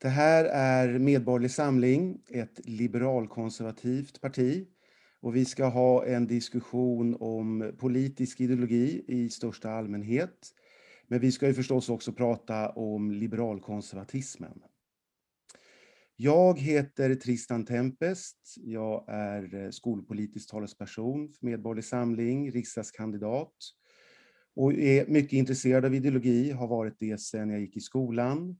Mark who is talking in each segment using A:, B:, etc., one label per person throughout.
A: Det här är Medborgerlig Samling, ett liberalkonservativt parti. Och vi ska ha en diskussion om politisk ideologi i största allmänhet. Men vi ska ju förstås också prata om liberalkonservatismen. Jag heter Tristan Tempest. Jag är skolpolitisk talesperson för Medborgerlig Samling, riksdagskandidat och är mycket intresserad av ideologi, har varit det sedan jag gick i skolan.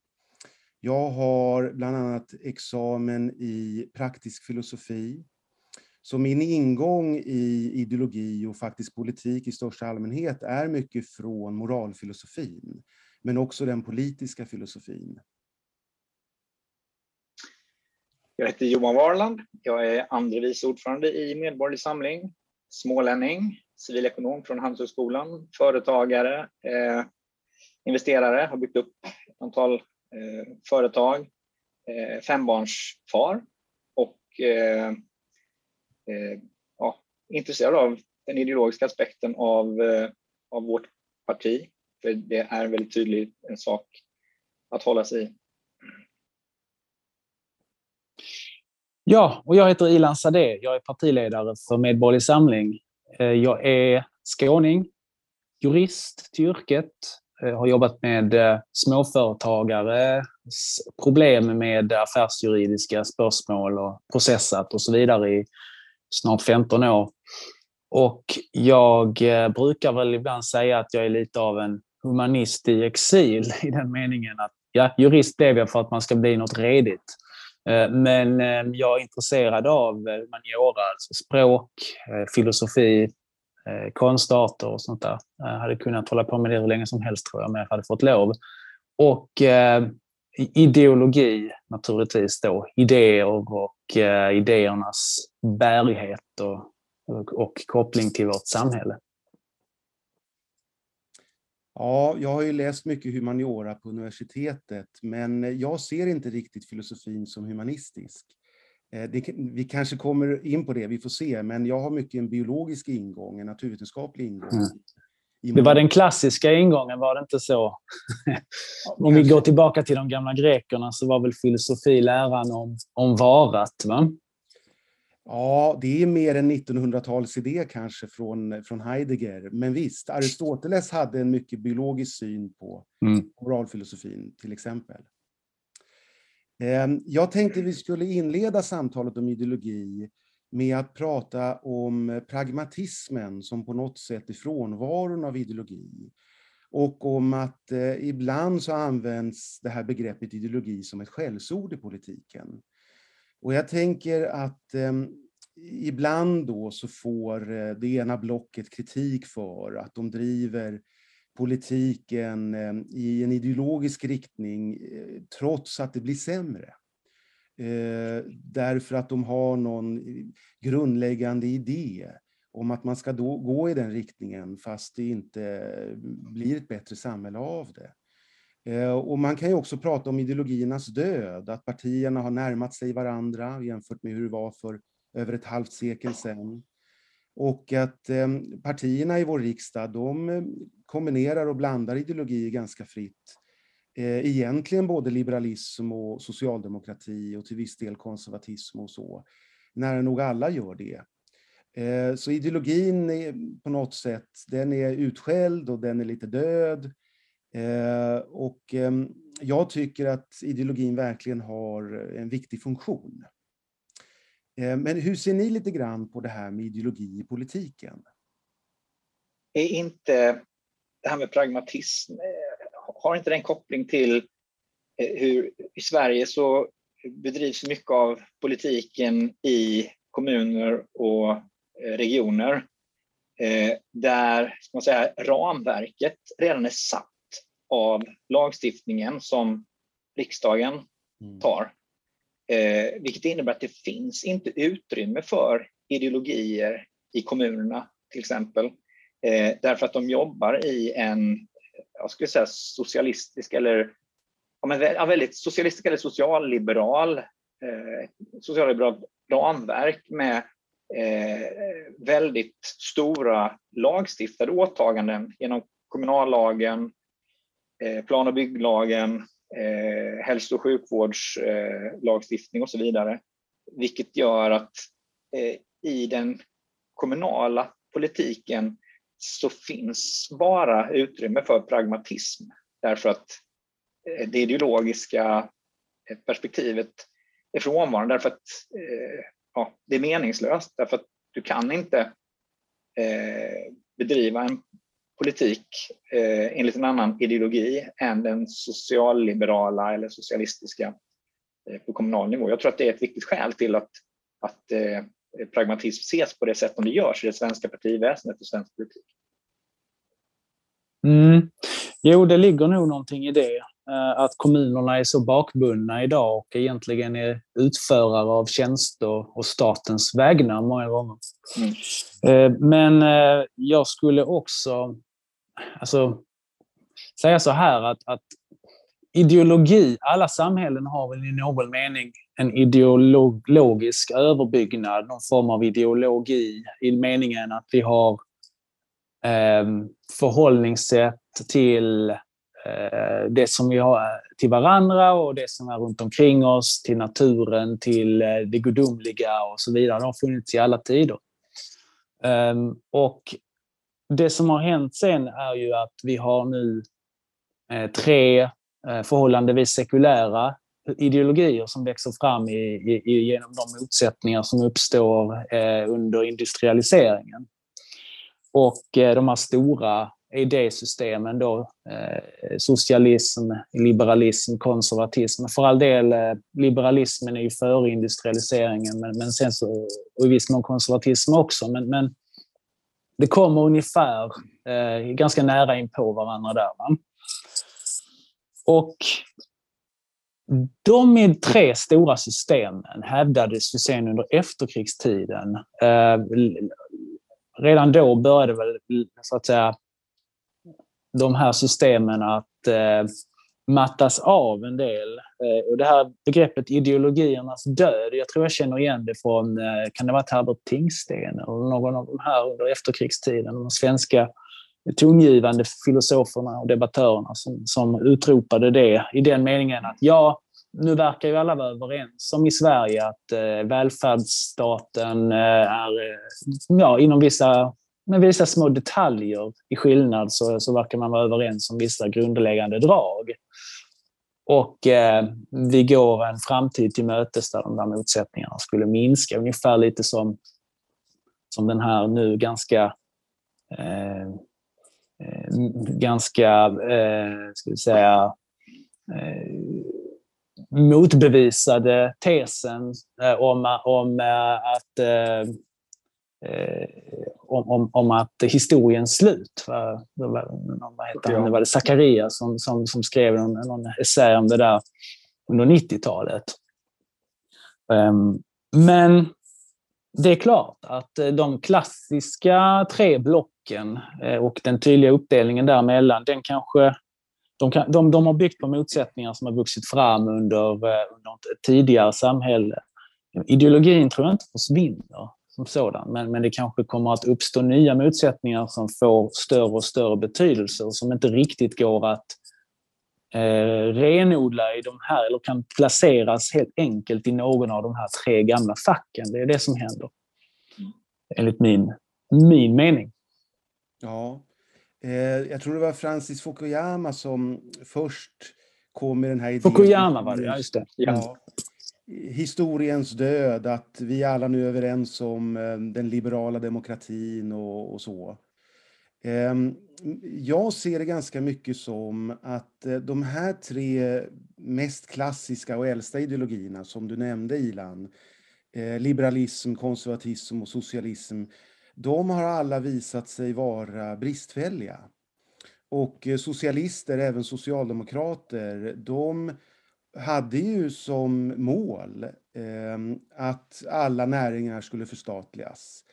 A: Jag har bland annat examen i praktisk filosofi. Så min ingång i ideologi och faktiskt politik i största allmänhet är mycket från moralfilosofin, men också den politiska filosofin.
B: Jag heter Johan Warland. Jag är andre vice ordförande i Medborgerlig Samling, smålänning, civilekonom från Handelshögskolan, företagare, eh, investerare, har byggt upp ett antal Eh, företag, eh, fembarnsfar och eh, eh, ja, intresserad av den ideologiska aspekten av, eh, av vårt parti. För det är väldigt tydligt en sak att hålla sig i.
C: Ja, och jag heter Ilan Sade. Jag är partiledare för Medborgerlig Samling. Jag är skåning, jurist till yrket, Eh, har jobbat med eh, småföretagares problem med affärsjuridiska spörsmål och processat och så vidare i snart 15 år. Och jag eh, brukar väl ibland säga att jag är lite av en humanist i exil i den meningen att ja, jurist blev jag för att man ska bli något redigt. Men jag är intresserad av humaniora, alltså språk, filosofi, eh, konstarter och sånt där. Jag hade kunnat hålla på med det hur länge som helst tror jag, men jag hade fått lov. Och eh, ideologi naturligtvis då, idéer och eh, idéernas bärighet och, och, och koppling till vårt samhälle.
A: Ja, jag har ju läst mycket humaniora på universitetet, men jag ser inte riktigt filosofin som humanistisk. Eh, det, vi kanske kommer in på det, vi får se, men jag har mycket en biologisk ingång, en naturvetenskaplig ingång. Mm.
C: Det var den klassiska ingången, var det inte så? om vi går tillbaka till de gamla grekerna så var väl filosofi läran om, om varat, va?
A: Ja, det är mer en 1900-talsidé kanske från, från Heidegger. Men visst, Aristoteles hade en mycket biologisk syn på mm. moralfilosofin till exempel. Ehm, jag tänkte vi skulle inleda samtalet om ideologi med att prata om pragmatismen som på något sätt är frånvaron av ideologi. Och om att eh, ibland så används det här begreppet ideologi som ett skällsord i politiken. Och jag tänker att ehm, ibland då så får eh, det ena blocket kritik för att de driver politiken eh, i en ideologisk riktning eh, trots att det blir sämre. Eh, därför att de har någon grundläggande idé om att man ska då gå i den riktningen fast det inte blir ett bättre samhälle av det. Och man kan ju också prata om ideologiernas död, att partierna har närmat sig varandra jämfört med hur det var för över ett halvt sekel sedan. Och att ehm, partierna i vår riksdag, de eh, kombinerar och blandar ideologier ganska fritt. Eh, egentligen både liberalism och socialdemokrati och till viss del konservatism och så. Nära nog alla gör det. Eh, så ideologin är på något sätt, den är utskälld och den är lite död. Eh, och ehm, jag tycker att ideologin verkligen har en viktig funktion. Men hur ser ni lite grann på det här med ideologi i politiken?
B: Är inte det här med pragmatism, eh, har inte den koppling till eh, hur i Sverige så bedrivs mycket av politiken i kommuner och eh, regioner där ska man säga, ramverket redan är satt av lagstiftningen som riksdagen mm. tar. Eh, vilket innebär att det finns inte utrymme för ideologier i kommunerna till exempel. Eh, därför att de jobbar i en, eh, jag skulle säga socialistisk eller ja, men, väldigt socialistisk eller socialliberal, eh, socialliberal ramverk med eh, väldigt stora lagstiftade åtaganden genom kommunallagen, eh, plan och bygglagen, eh, hälso och sjukvårdslagstiftning och så vidare. Vilket gör att eh, i den kommunala politiken så finns bara utrymme för pragmatism därför att eh, det ideologiska eh, perspektivet är frånvarande därför att eh, ja, det är meningslöst därför att du kan inte eh, bedriva en politik eh, enligt en annan ideologi än den socialliberala eller socialistiska eh, på kommunal nivå. Jag tror att det är ett viktigt skäl till att, att eh, pragmatism ses på det sätt som det görs i det svenska partiväsendet och svensk politik.
C: Mm. Jo, det ligger nog någonting i det. Eh, att kommunerna är så bakbundna idag och egentligen är utförare av tjänster och statens vägnar många gånger. Mm. Eh, men eh, jag skulle också alltså, säga så här att, att ideologi, alla samhällen har väl i någon mening en ideologisk överbyggnad, någon form av ideologi i meningen att vi har eh, förhållningssätt till eh, det som vi har till varandra och det som är runt omkring oss, till naturen, till eh, det gudomliga och så vidare. De har funnits i alla tider. Ehm, och det som har hänt sen är ju att vi har nu eh, tre eh, förhållandevis sekulära ideologier som växer fram i, i, genom de motsättningar som uppstår eh, under industrialiseringen. Och eh, de här stora idésystemen då, eh, socialism, liberalism, konservatism. För all del, eh, liberalismen är ju före industrialiseringen, men, men sen så, och i viss mån konservatism också. Men, men det kommer ungefär eh, ganska nära in på varandra där. Va? Och de tre stora systemen hävdades ju sen under efterkrigstiden. Eh, redan då började väl så att säga de här systemen att eh, mattas av en del. Eh, och det här begreppet ideologiernas död, jag tror jag känner igen det från, eh, kan det ha varit Herbert Tingsten eller någon av de här under efterkrigstiden, de svenska tongivande filosoferna och debattörerna som, som utropade det i den meningen att ja, nu verkar ju alla vara överens om i Sverige att eh, välfärdsstaten eh, är, eh, ja, inom vissa med vissa små detaljer i skillnad så, så verkar man vara överens om vissa grundläggande drag. Och eh, vi går en framtid till mötes där de där motsättningarna skulle minska. Ungefär lite som, som den här nu ganska eh, eh ganska, eh, ska vi säga, eh, motbevisade tesen eh, om, om eh, att eh, eh om, om, om att historiens slut. Vad, vad heter han? Det var det Zacharias som, som, som skrev någon, någon essä om det där under 90-talet. Um, ehm, men det är klart att eh, de klassiska tre blocken eh, och den tydliga uppdelningen däremellan, den kanske de, kan, de, de har byggt på motsättningar som har vuxit fram under, eh, under ett tidigare samhälle. Ideologin tror jag inte försvinner som sådan. Men, men det kanske kommer att uppstå nya motsättningar som får större och större betydelse och som inte riktigt går att eh, renodla i de här, eller kan placeras helt enkelt i någon av de här tre gamla facken. Det är det som händer. Enligt min, min mening.
A: Ja. Eh, jag tror det var Francis Fukuyama som först kom med den här idén.
C: Fukuyama var det, ja just det. Ja. ja
A: historiens död, att vi alla nu är överens om eh, den liberala demokratin och, och så. Ehm, jag ser det ganska mycket som att eh, de här tre mest klassiska och äldsta ideologierna som du nämnde Ilan, eh, liberalism, konservatism och socialism, de har alla visat sig vara bristfälliga. Och socialister, även socialdemokrater, de hade ju som mål ehm, att alla näringar skulle förstatligas.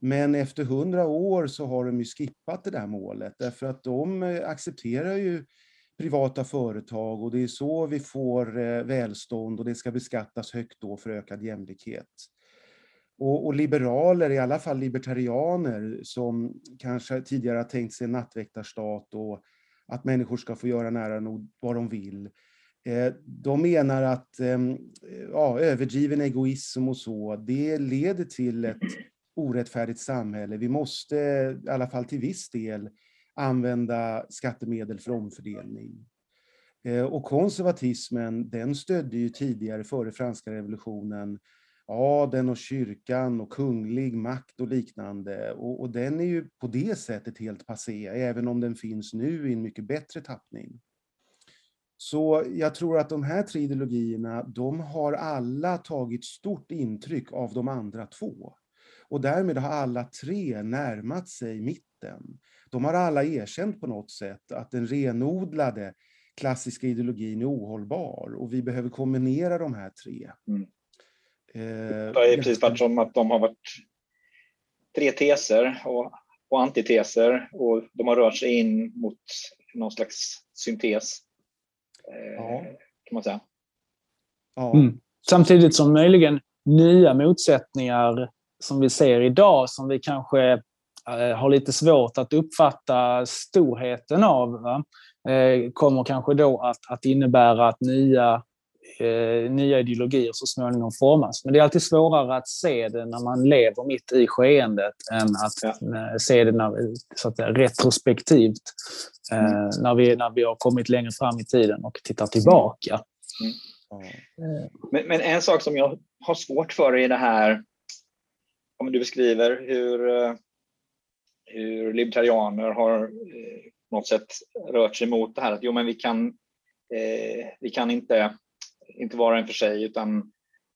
A: Men efter hundra år så har de ju skippat det där målet därför att de eh, accepterar ju privata företag och det är så vi får eh, välstånd och det ska beskattas högt då för ökad jämlikhet. Och, och, liberaler, i alla fall libertarianer, som kanske tidigare har tänkt sig en nattväktarstat och att människor ska få göra nära nog vad de vill. Eh, de menar att eh, ja, överdriven egoism och så, det leder till ett orättfärdigt samhälle. Vi måste, i alla fall till viss del, använda skattemedel för omfördelning. Eh, och konservatismen, den stödde ju tidigare, före franska revolutionen, adeln och kyrkan och kunglig makt och liknande. Och, och, den är ju på det sättet helt passé, även om den finns nu i en mycket bättre tappning. Så jag tror att de här tre ideologierna, de har alla tagit stort intryck av de andra två. Och därmed har alla tre närmat sig mitten. De har alla erkänt på något sätt att den renodlade klassiska ideologin är ohållbar och vi behöver kombinera de här tre. Mm.
B: Eh, det har precis varit som att de har varit tre teser och, och antiteser och de har rört sig in mot någon slags syntes. Eh, ja. Kan man säga.
C: Ja. Mm. Samtidigt som möjligen nya motsättningar som vi ser idag, som vi kanske eh, har lite svårt att uppfatta storheten av, va? Eh, kommer kanske då att, att innebära att nya eh, nya ideologier så småningom formas. Men det är alltid svårare att se det när man lever mitt i skeendet än att ja. Eh, se det när, så att, retrospektivt eh, mm. när, vi, när vi har kommit längre fram i tiden och tittar tillbaka. Mm.
B: Mm. Men, men, en sak som jag har svårt för i det här, om du beskriver hur, eh, hur libertarianer har på något sätt rört sig mot det här att jo, men vi kan, eh, vi kan inte inte var och en för sig, utan,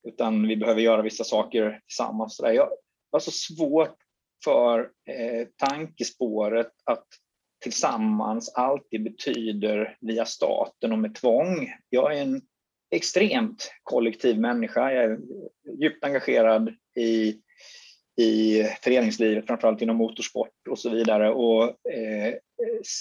B: utan vi behöver göra vissa saker tillsammans. Jag har så svårt för eh, tankespåret att tillsammans alltid betyder via staten och med tvång. Jag är en extremt kollektiv människa. Jag är djupt engagerad i, i föreningslivet, framförallt inom motorsport och så vidare och eh,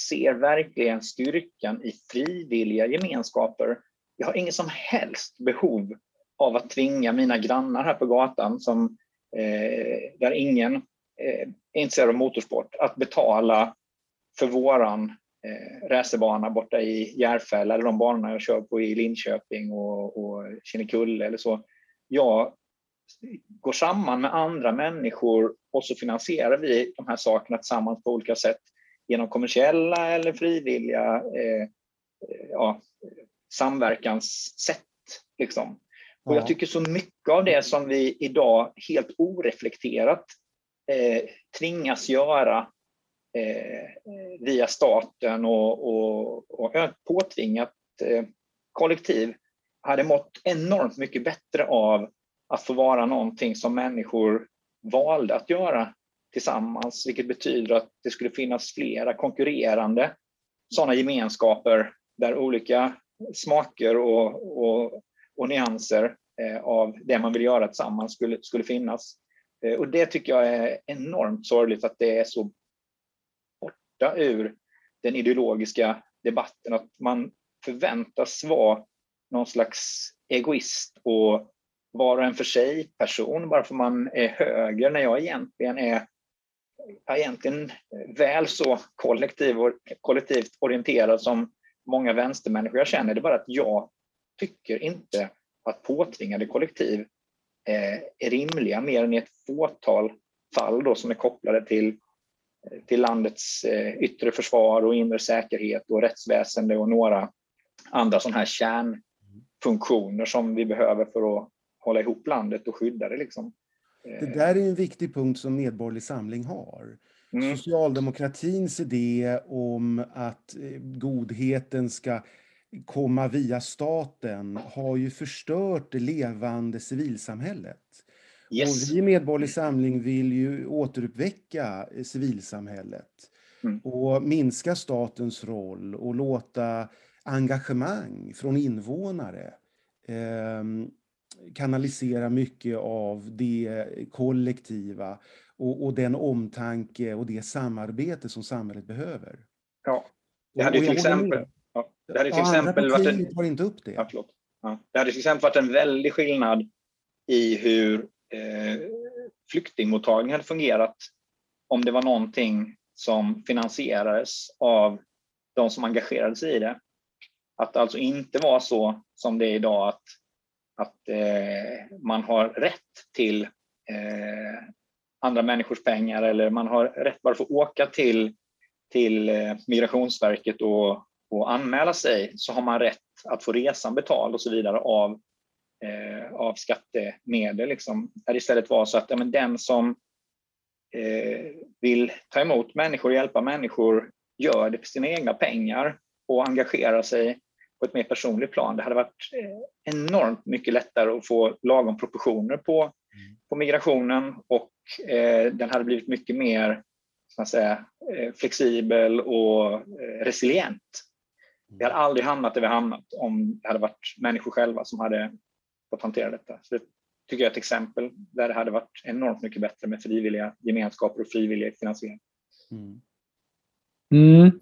B: ser verkligen styrkan i frivilliga gemenskaper jag har inget som helst behov av att tvinga mina grannar här på gatan, som, eh, där ingen eh, är intresserad av motorsport, att betala för våran eh, racerbana borta i Järfälla eller de banorna jag kör på i Linköping och, och Kinnekulle eller så. Jag går samman med andra människor och så finansierar vi de här sakerna tillsammans på olika sätt genom kommersiella eller frivilliga eh, eh ja, samverkanssätt. Liksom. Och jag tycker så mycket av det som vi idag helt oreflekterat eh, tvingas göra eh, via staten och, och, och påtvingat eh, kollektiv hade mått enormt mycket bättre av att få vara någonting som människor valde att göra tillsammans, vilket betyder att det skulle finnas flera konkurrerande sådana gemenskaper där olika smaker och, och, och nyanser eh, av det man vill göra tillsammans skulle, skulle finnas. Eh, och det tycker jag är enormt sorgligt att det är så borta ur den ideologiska debatten, att man förväntas vara någon slags egoist och var och en för sig person bara för man är höger när jag egentligen är egentligen väl så kollektiv kollektivt orienterad som många vänstermänniskor jag känner, det är bara att jag tycker inte att påtvingade kollektiv eh, är rimliga mer än i ett fåtal fall då, som är kopplade till, eh, till landets eh, yttre försvar och inre säkerhet och rättsväsende och några andra sådana här kärnfunktioner som vi behöver för att hålla ihop landet och skydda det. Liksom.
A: Det där är en viktig punkt som Medborgerlig Samling har. Mm. Socialdemokratins idé om att eh, godheten ska komma via staten har ju förstört det levande civilsamhället. Yes. Och vi i Medborgerlig Samling vill ju återuppväcka eh, civilsamhället mm. och minska statens roll och låta engagemang från invånare eh, kanalisera mycket av det kollektiva och, och, den omtanke och det samarbete som samhället behöver.
B: Ja, det hade till exempel... Ja, det hade till exempel
A: varit en, tar inte upp det.
B: Ja, ja, det hade till exempel varit en väldig skillnad i hur eh, flyktingmottagningen hade fungerat om det var någonting som finansierades av de som engagerade sig i det. Att det alltså inte var så som det är idag att, att eh, man har rätt till eh, andra människors pengar eller man har rätt bara att få åka till, till eh, Migrationsverket och, och anmäla sig så har man rätt att få resan betald och så vidare av, eh, av skattemedel. Liksom. Där det istället var så att ja, men den som eh, vill ta emot människor och hjälpa människor gör det för sina egna pengar och engagerar sig på ett mer personligt plan. Det hade varit eh, enormt mycket lättare att få lagom proportioner på på migrationen och eh, den hade blivit mycket mer ska man säga, eh, flexibel och eh, resilient. Vi hade aldrig hamnat där vi hamnat om det hade varit människor själva som hade fått hantera detta. Så det tycker jag är ett exempel där det hade varit enormt mycket bättre med frivilliga gemenskaper och frivillig finansiering. Mm.
C: Mm.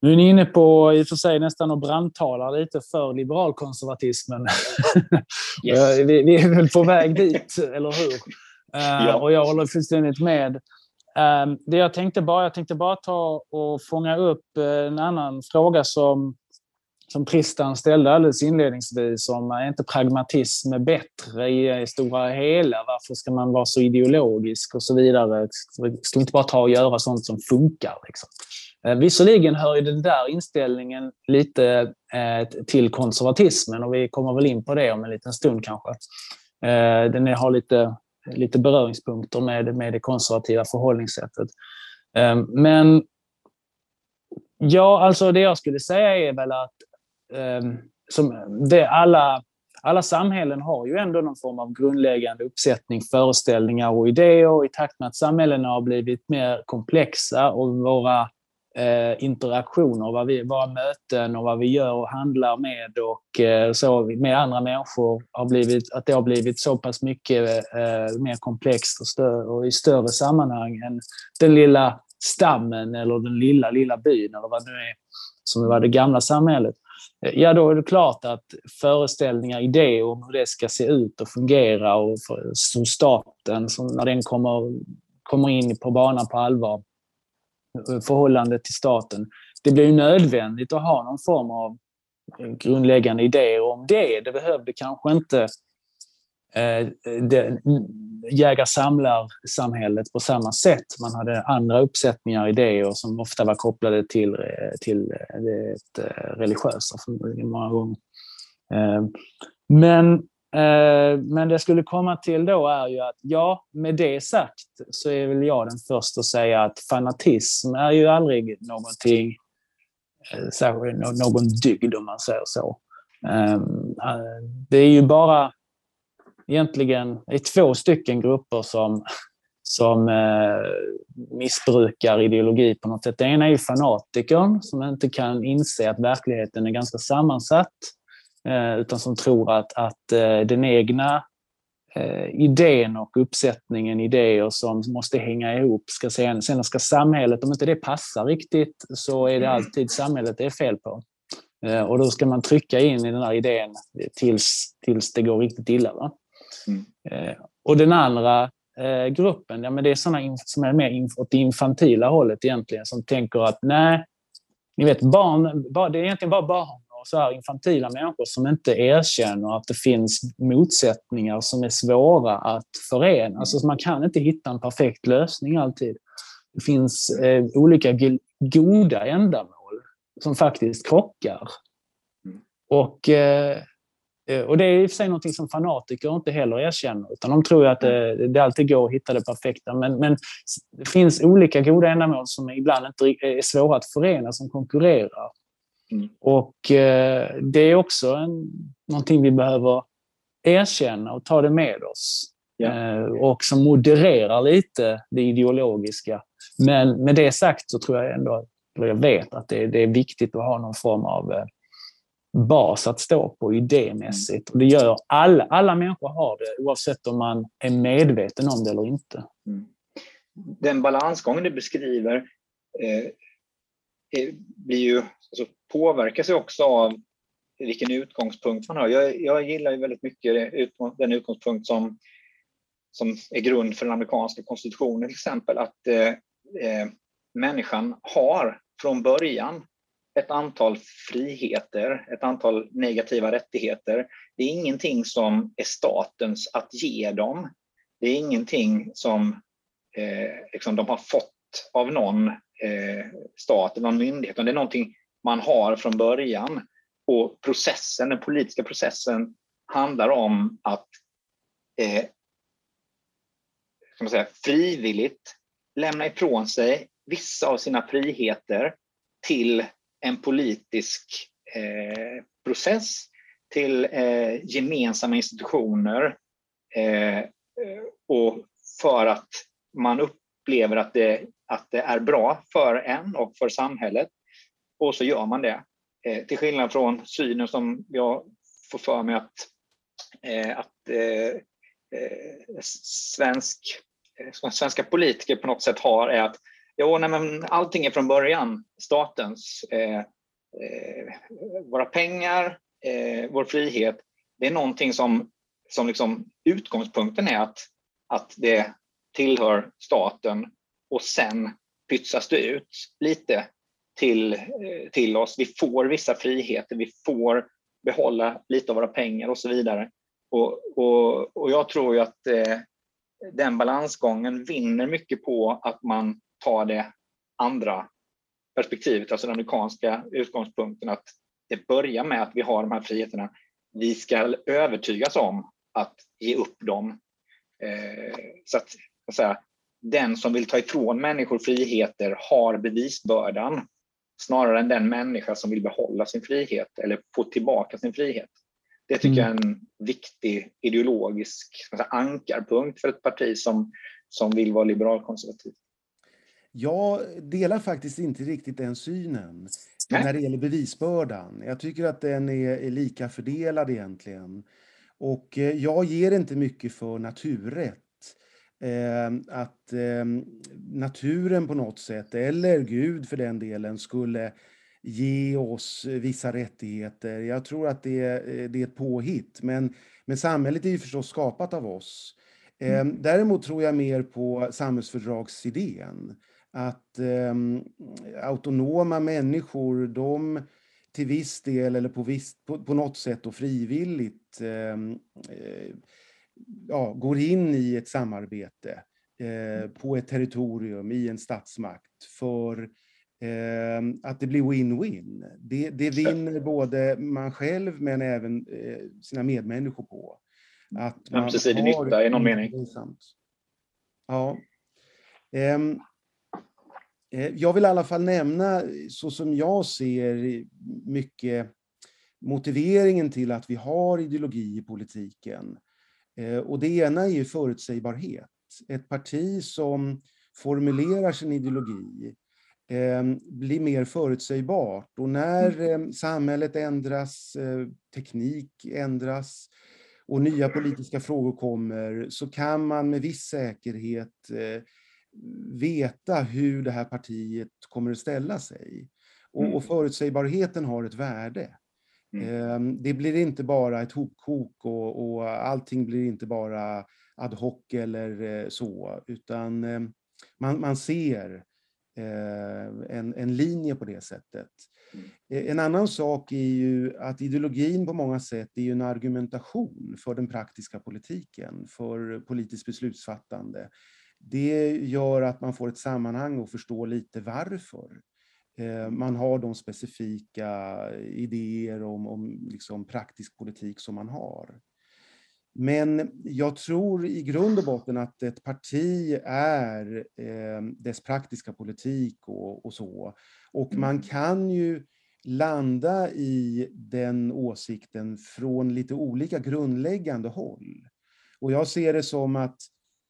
C: Nu är ni inne på, i och för sig nästan att brandtala lite för liberalkonservatismen. Yes. vi, vi, är väl på väg dit, eller hur? Uh, ja. Och jag håller fullständigt med. Um, det jag tänkte bara, jag tänkte bara ta och fånga upp en annan fråga som, som Tristan ställde alldeles inledningsvis om är inte pragmatism bättre i, i stora hela? Varför ska man vara så ideologisk och så vidare? Ska vi inte bara ta och göra sånt som funkar? Liksom? Eh, visserligen hör ju den där inställningen lite eh, till konservatismen och vi kommer väl in på det om en liten stund kanske. Eh, den har lite, lite beröringspunkter med, med det konservativa förhållningssättet. Men ja, alltså det jag skulle säga är väl att som det alla, alla samhällen har ju ändå någon form av grundläggande uppsättning föreställningar och idéer. Och I takt med att samhällena har blivit mer komplexa och våra eh, interaktioner, vad vi, våra möten och vad vi gör och handlar med och eh, så med andra människor har blivit, att det har blivit så pass mycket eh, mer komplext och, större, och i större sammanhang än den lilla stammen eller den lilla, lilla byn eller vad det nu är som var det gamla samhället. Eh, ja, då är det klart att föreställningar, idéer om hur det ska se ut och fungera och för, som staten, som när den kommer, kommer in på banan på allvar, förhållande till staten. Det blir ju nödvändigt att ha någon form av eh, grundläggande idéer om det. Det behövde kanske inte eh, jägar-samlar-samhället på samma sätt. Man hade andra uppsättningar, idéer som ofta var kopplade till, eh, till eh, det religiösa många gånger. Men Eh, men det jag skulle komma till då är ju att ja, med det sagt så är väl jag den första att säga att fanatism är ju aldrig någonting, eh, någon dygd om man säger så. Ehm, eh, det är ju bara egentligen det är två stycken grupper som, som missbrukar ideologi på något sätt. Det ena är ju fanatikern som inte kan inse att verkligheten är ganska sammansatt utan som tror att, att eh, den egna eh, idén och uppsättningen idéer som måste hänga ihop. Ska sen, sen ska samhället, om inte det passar riktigt, så är det mm. alltid samhället det är fel på. Och då ska man trycka in i den här idén tills, tills det går riktigt illa. Va? Mm. Och den andra gruppen, ja, men det är sådana som är mer åt det infantila hållet egentligen, som tänker att nej, ni vet, barn, det är egentligen bara barn så här infantila människor som inte erkänner att det finns motsättningar som är svåra att förena. Alltså man kan inte hitta en perfekt lösning alltid. Det finns eh, olika goda ändamål som faktiskt krockar. Och, eh, och det är i och för sig något som fanatiker inte heller erkänner, utan de tror att det, det alltid går att hitta det perfekta. Men, men det finns olika goda ändamål som ibland inte är svåra att förena, som konkurrerar. Mm. Och eh, det är också en, någonting vi behöver erkänna och ta det med oss. Ja. Eh, och som modererar lite det ideologiska. Men med det sagt så tror jag ändå, eller jag vet att det, det är viktigt att ha någon form av eh, bas att stå på idémässigt. Och det gör alla, alla människor har det oavsett om man är medveten om det eller inte. Mm.
B: Den balansgången du beskriver eh, Eh, blir ju, alltså, påverkas ju också av vilken utgångspunkt man har. Jag, jag gillar ju väldigt mycket den utgångspunkt som, som är grund för den amerikanska konstitutionen till exempel, att eh, eh, människan har från början ett antal friheter, ett antal negativa rättigheter. Det är ingenting som är statens att ge dem. Det är ingenting som eh, liksom de har fått av någon eh, stat eller någon myndighet. Det är någonting man har från början. Och processen, den politiska processen handlar om att eh, man säga, frivilligt lämna ifrån sig vissa av sina friheter till en politisk eh, process, till eh, gemensamma institutioner eh, och för att man upplever att det, att det är bra för en och för samhället. Och så gör man det. Eh, till skillnad från synen som jag får för mig att, eh, att eh, eh svensk, eh, svenska politiker på något sätt har är att jo, nej, men allting är från början statens. Eh, eh, våra pengar, eh, vår frihet, det är någonting som, som liksom, utgångspunkten är att, att det tillhör staten och sen pytsas det ut lite till, eh, till oss. Vi får vissa friheter, vi får behålla lite av våra pengar och så vidare. Och, och, och jag tror ju att eh, den balansgången vinner mycket på att man tar det andra perspektivet, alltså den amerikanska utgångspunkten att det börjar med att vi har de här friheterna. Vi ska övertygas om att ge upp dem. Eh, så att, att säga, den som vill ta ifrån människor friheter har bevisbördan snarare än den människa som vill behålla sin frihet eller få tillbaka sin frihet. Det tycker mm. jag är en viktig ideologisk säga, ankarpunkt för ett parti som, som vill vara liberalkonservativt.
A: Jag delar faktiskt inte riktigt den synen Nej. när det gäller bevisbördan. Jag tycker att den är, är lika fördelad egentligen. Och eh, jag ger inte mycket för naturrätt. Eh, att eh, naturen på något sätt, eller Gud för den delen, skulle ge oss vissa rättigheter. Jag tror att det, eh, det är ett påhitt. Men, men samhället är ju förstås skapat av oss. Eh. Däremot tror jag mer på samhällsfördragsidén att eh, autonoma människor, de till viss del eller på, viss, på, på något sätt och frivilligt ehm, eh, ja, går in i ett samarbete eh, på ett territorium i en statsmakt för ehm, att det blir win-win. Det, det vinner både man själv men även eh, sina medmänniskor på.
B: Att man Ömsesidig nytta i någon mening.
A: Ja. Um, Eh, jag vill i alla fall nämna, så som jag ser mycket motiveringen till att vi har ideologi i politiken. Eh, och det ena är ju förutsägbarhet. Ett parti som formulerar sin ideologi eh, blir mer förutsägbart. Och när mm. samhället ändras, teknik ändras och nya politiska frågor kommer så kan man med viss säkerhet veta hur det här partiet kommer att ställa sig. Och, och mm. förutsägbarheten har ett värde. Mm. Ehm, det blir inte bara ett hopkok och, och allting blir inte bara ad hoc eller eh, så, utan ehm, man, man ser eh, en, en linje på det sättet. Mm. Eh, en annan sak är ju att ideologin på många sätt är en argumentation för den praktiska politiken, för politiskt beslutsfattande det gör att man får ett sammanhang och förstår lite varför man har de specifika idéer om, om liksom praktisk politik som man har. Men jag tror i grund och botten att ett parti är eh, dess praktiska politik och, och så. Och man mm. kan ju landa i den åsikten från lite olika grundläggande håll. Och jag ser det som att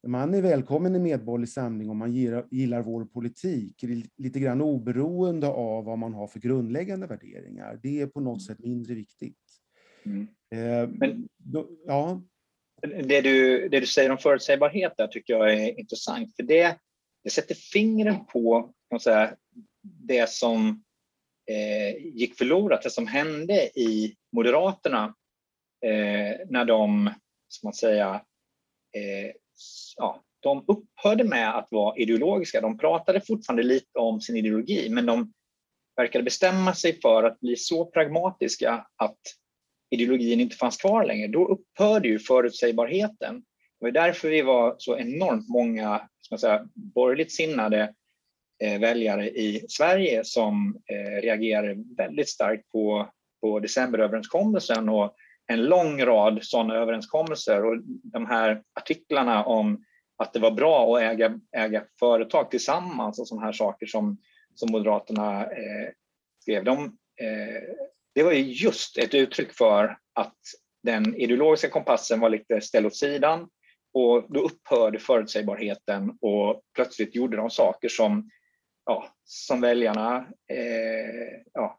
A: man är välkommen i Medborgerlig Samling om man gillar, vår politik, lite grann oberoende av vad man har för grundläggande värderingar. Det är på något sätt mindre viktigt. Mm.
B: Eh, Men, då, ja. det, du, det du säger om förutsägbarhet där tycker jag är intressant, för det, det sätter fingret på kan säga, det som eh, gick förlorat, det som hände i Moderaterna eh, när de, ska man säga, eh, ja, de upphörde med att vara ideologiska. De pratade fortfarande lite om sin ideologi, men de verkade bestämma sig för att bli så pragmatiska att ideologin inte fanns kvar längre. Då upphörde ju förutsägbarheten. Det var därför vi var så enormt många ska man säga, borgerligt sinnade eh, väljare i Sverige som eh, reagerade väldigt starkt på, på decemberöverenskommelsen och en lång rad sådana överenskommelser och de här artiklarna om att det var bra att äga, äga företag tillsammans och sådana här saker som, som Moderaterna eh, skrev. De, eh, det var ju just ett uttryck för att den ideologiska kompassen var lite ställd åt sidan och då upphörde förutsägbarheten och plötsligt gjorde de saker som, ja, som väljarna eh, ja,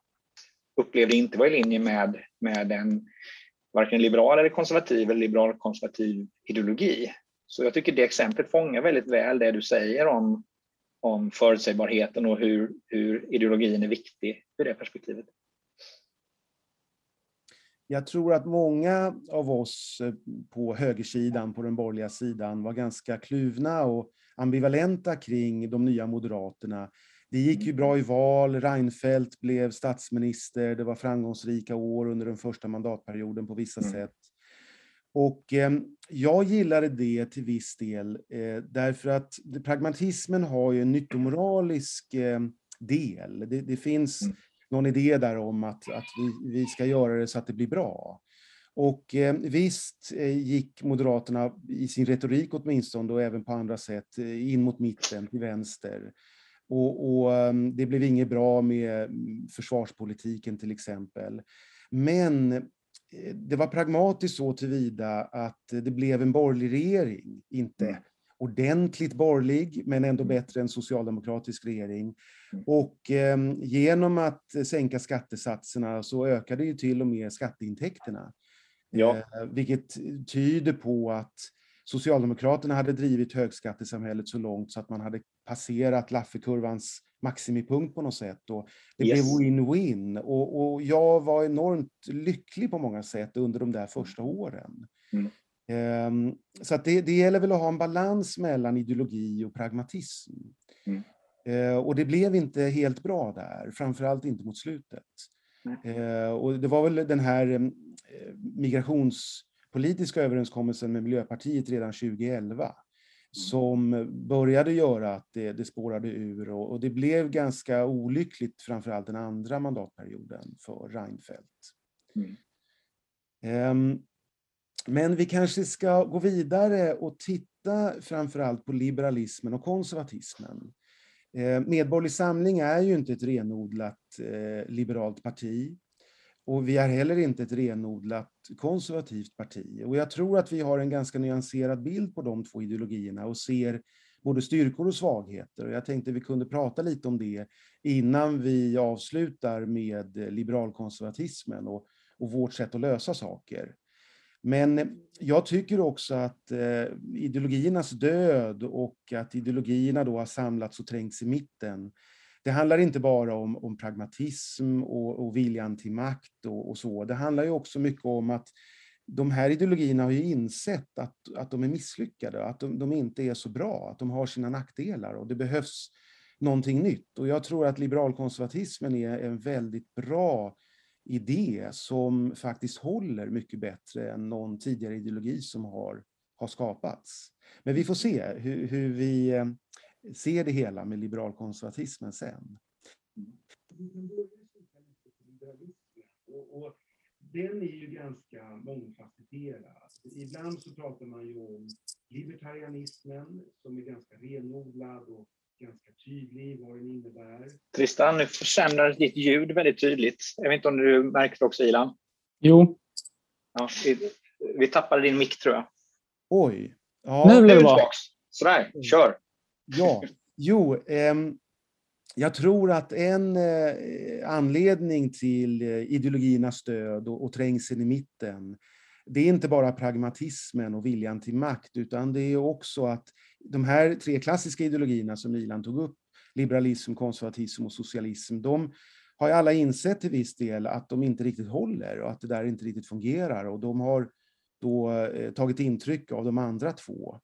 B: upplevde inte var i linje med, med den varken liberal eller konservativ eller liberal konservativ ideologi. Så jag tycker det exemplet fångar väldigt väl det du säger om, om förutsägbarheten och hur, hur ideologin är viktig ur det perspektivet.
A: Jag tror att många av oss eh, på högersidan, på den borgerliga sidan, var ganska kluvna och ambivalenta kring de nya moderaterna det gick ju bra i val, Reinfeldt blev statsminister, det var framgångsrika år under den första mandatperioden på vissa mm. sätt. Och eh, jag gillade det till viss del, eh, därför att pragmatismen har ju en nyttomoralisk eh, del. Det, det finns mm. någon idé där om att, att vi, vi ska göra det så att det blir bra. Och eh, visst eh, gick Moderaterna i sin retorik åtminstone och även på andra sätt eh, in mot mitten, till vänster. Och, och, ehm, det blev inget bra med mm, försvarspolitiken till exempel. Men eh, det var pragmatiskt så tillvida att det blev en borgerlig regering. Inte mm. ordentligt borgerlig, men ändå mm. bättre än socialdemokratisk regering. Och eh, genom att sänka skattesatserna så ökade ju till och med skatteintäkterna. Ja. Eh, vilket tyder på att Socialdemokraterna hade drivit högskattesamhället så långt så att man hade passerat Laffekurvans maximipunkt på något sätt. Och det yes. blev win-win. Och, och, jag var enormt lycklig på många sätt under de där första åren. Mm. Um, så att det, det gäller väl att ha en balans mellan ideologi och pragmatism. Mm. Uh, och det blev inte helt bra där, framförallt inte mot slutet. Uh, och det var väl den här uh, migrations politiska överenskommelsen med Miljöpartiet redan 2011 mm. som började göra att det, det spårade ur och, och, det blev ganska olyckligt, framförallt den andra mandatperioden för Reinfeldt. Mm. Um, men vi kanske ska gå vidare och titta framförallt på liberalismen och konservatismen. Eh, Medborgerlig Samling är ju inte ett renodlat eh, liberalt parti. Och vi är heller inte ett renodlat konservativt parti. Och jag tror att vi har en ganska nyanserad bild på de två ideologierna och ser både styrkor och svagheter. Och jag tänkte vi kunde prata lite om det innan vi avslutar med liberalkonservatismen och, och vårt sätt att lösa saker. Men jag tycker också att eh, ideologiernas död och att ideologierna då har samlats och trängts i mitten det handlar inte bara om, om pragmatism och, och viljan till makt och, och, så. Det handlar ju också mycket om att de här ideologierna har ju insett att, att de är misslyckade, att de, de inte är så bra, att de har sina nackdelar och det behövs någonting nytt. Och jag tror att liberalkonservatismen är en väldigt bra idé som faktiskt håller mycket bättre än någon tidigare ideologi som har, har skapats. Men vi får se hur, hur vi eh, ser det hela med liberalkonservatismen sen. Och, den är ju ganska mångfacetterad. Ibland så pratar man ju om libertarianismen som är ganska renodlad och ganska tydlig vad den innebär.
B: Tristan, nu försämrar ditt ljud väldigt tydligt. Jag vet inte om du märkte också, Ilan?
C: Jo.
B: Ja, vi, vi tappade din mick, tror jag.
A: Oj.
C: Ja, nu blir det bra.
B: Sådär, kör.
A: Ja, jo. Eh, jag tror att en eh, anledning till eh, ideologiernas stöd och, och trängseln i mitten, det är inte bara pragmatismen och viljan till makt, utan det är också att de här tre klassiska ideologierna som Milan tog upp, liberalism, konservatism och socialism, de har ju alla insett till viss del att de inte riktigt håller och att det där inte riktigt fungerar och de har då eh, tagit intryck av de andra två.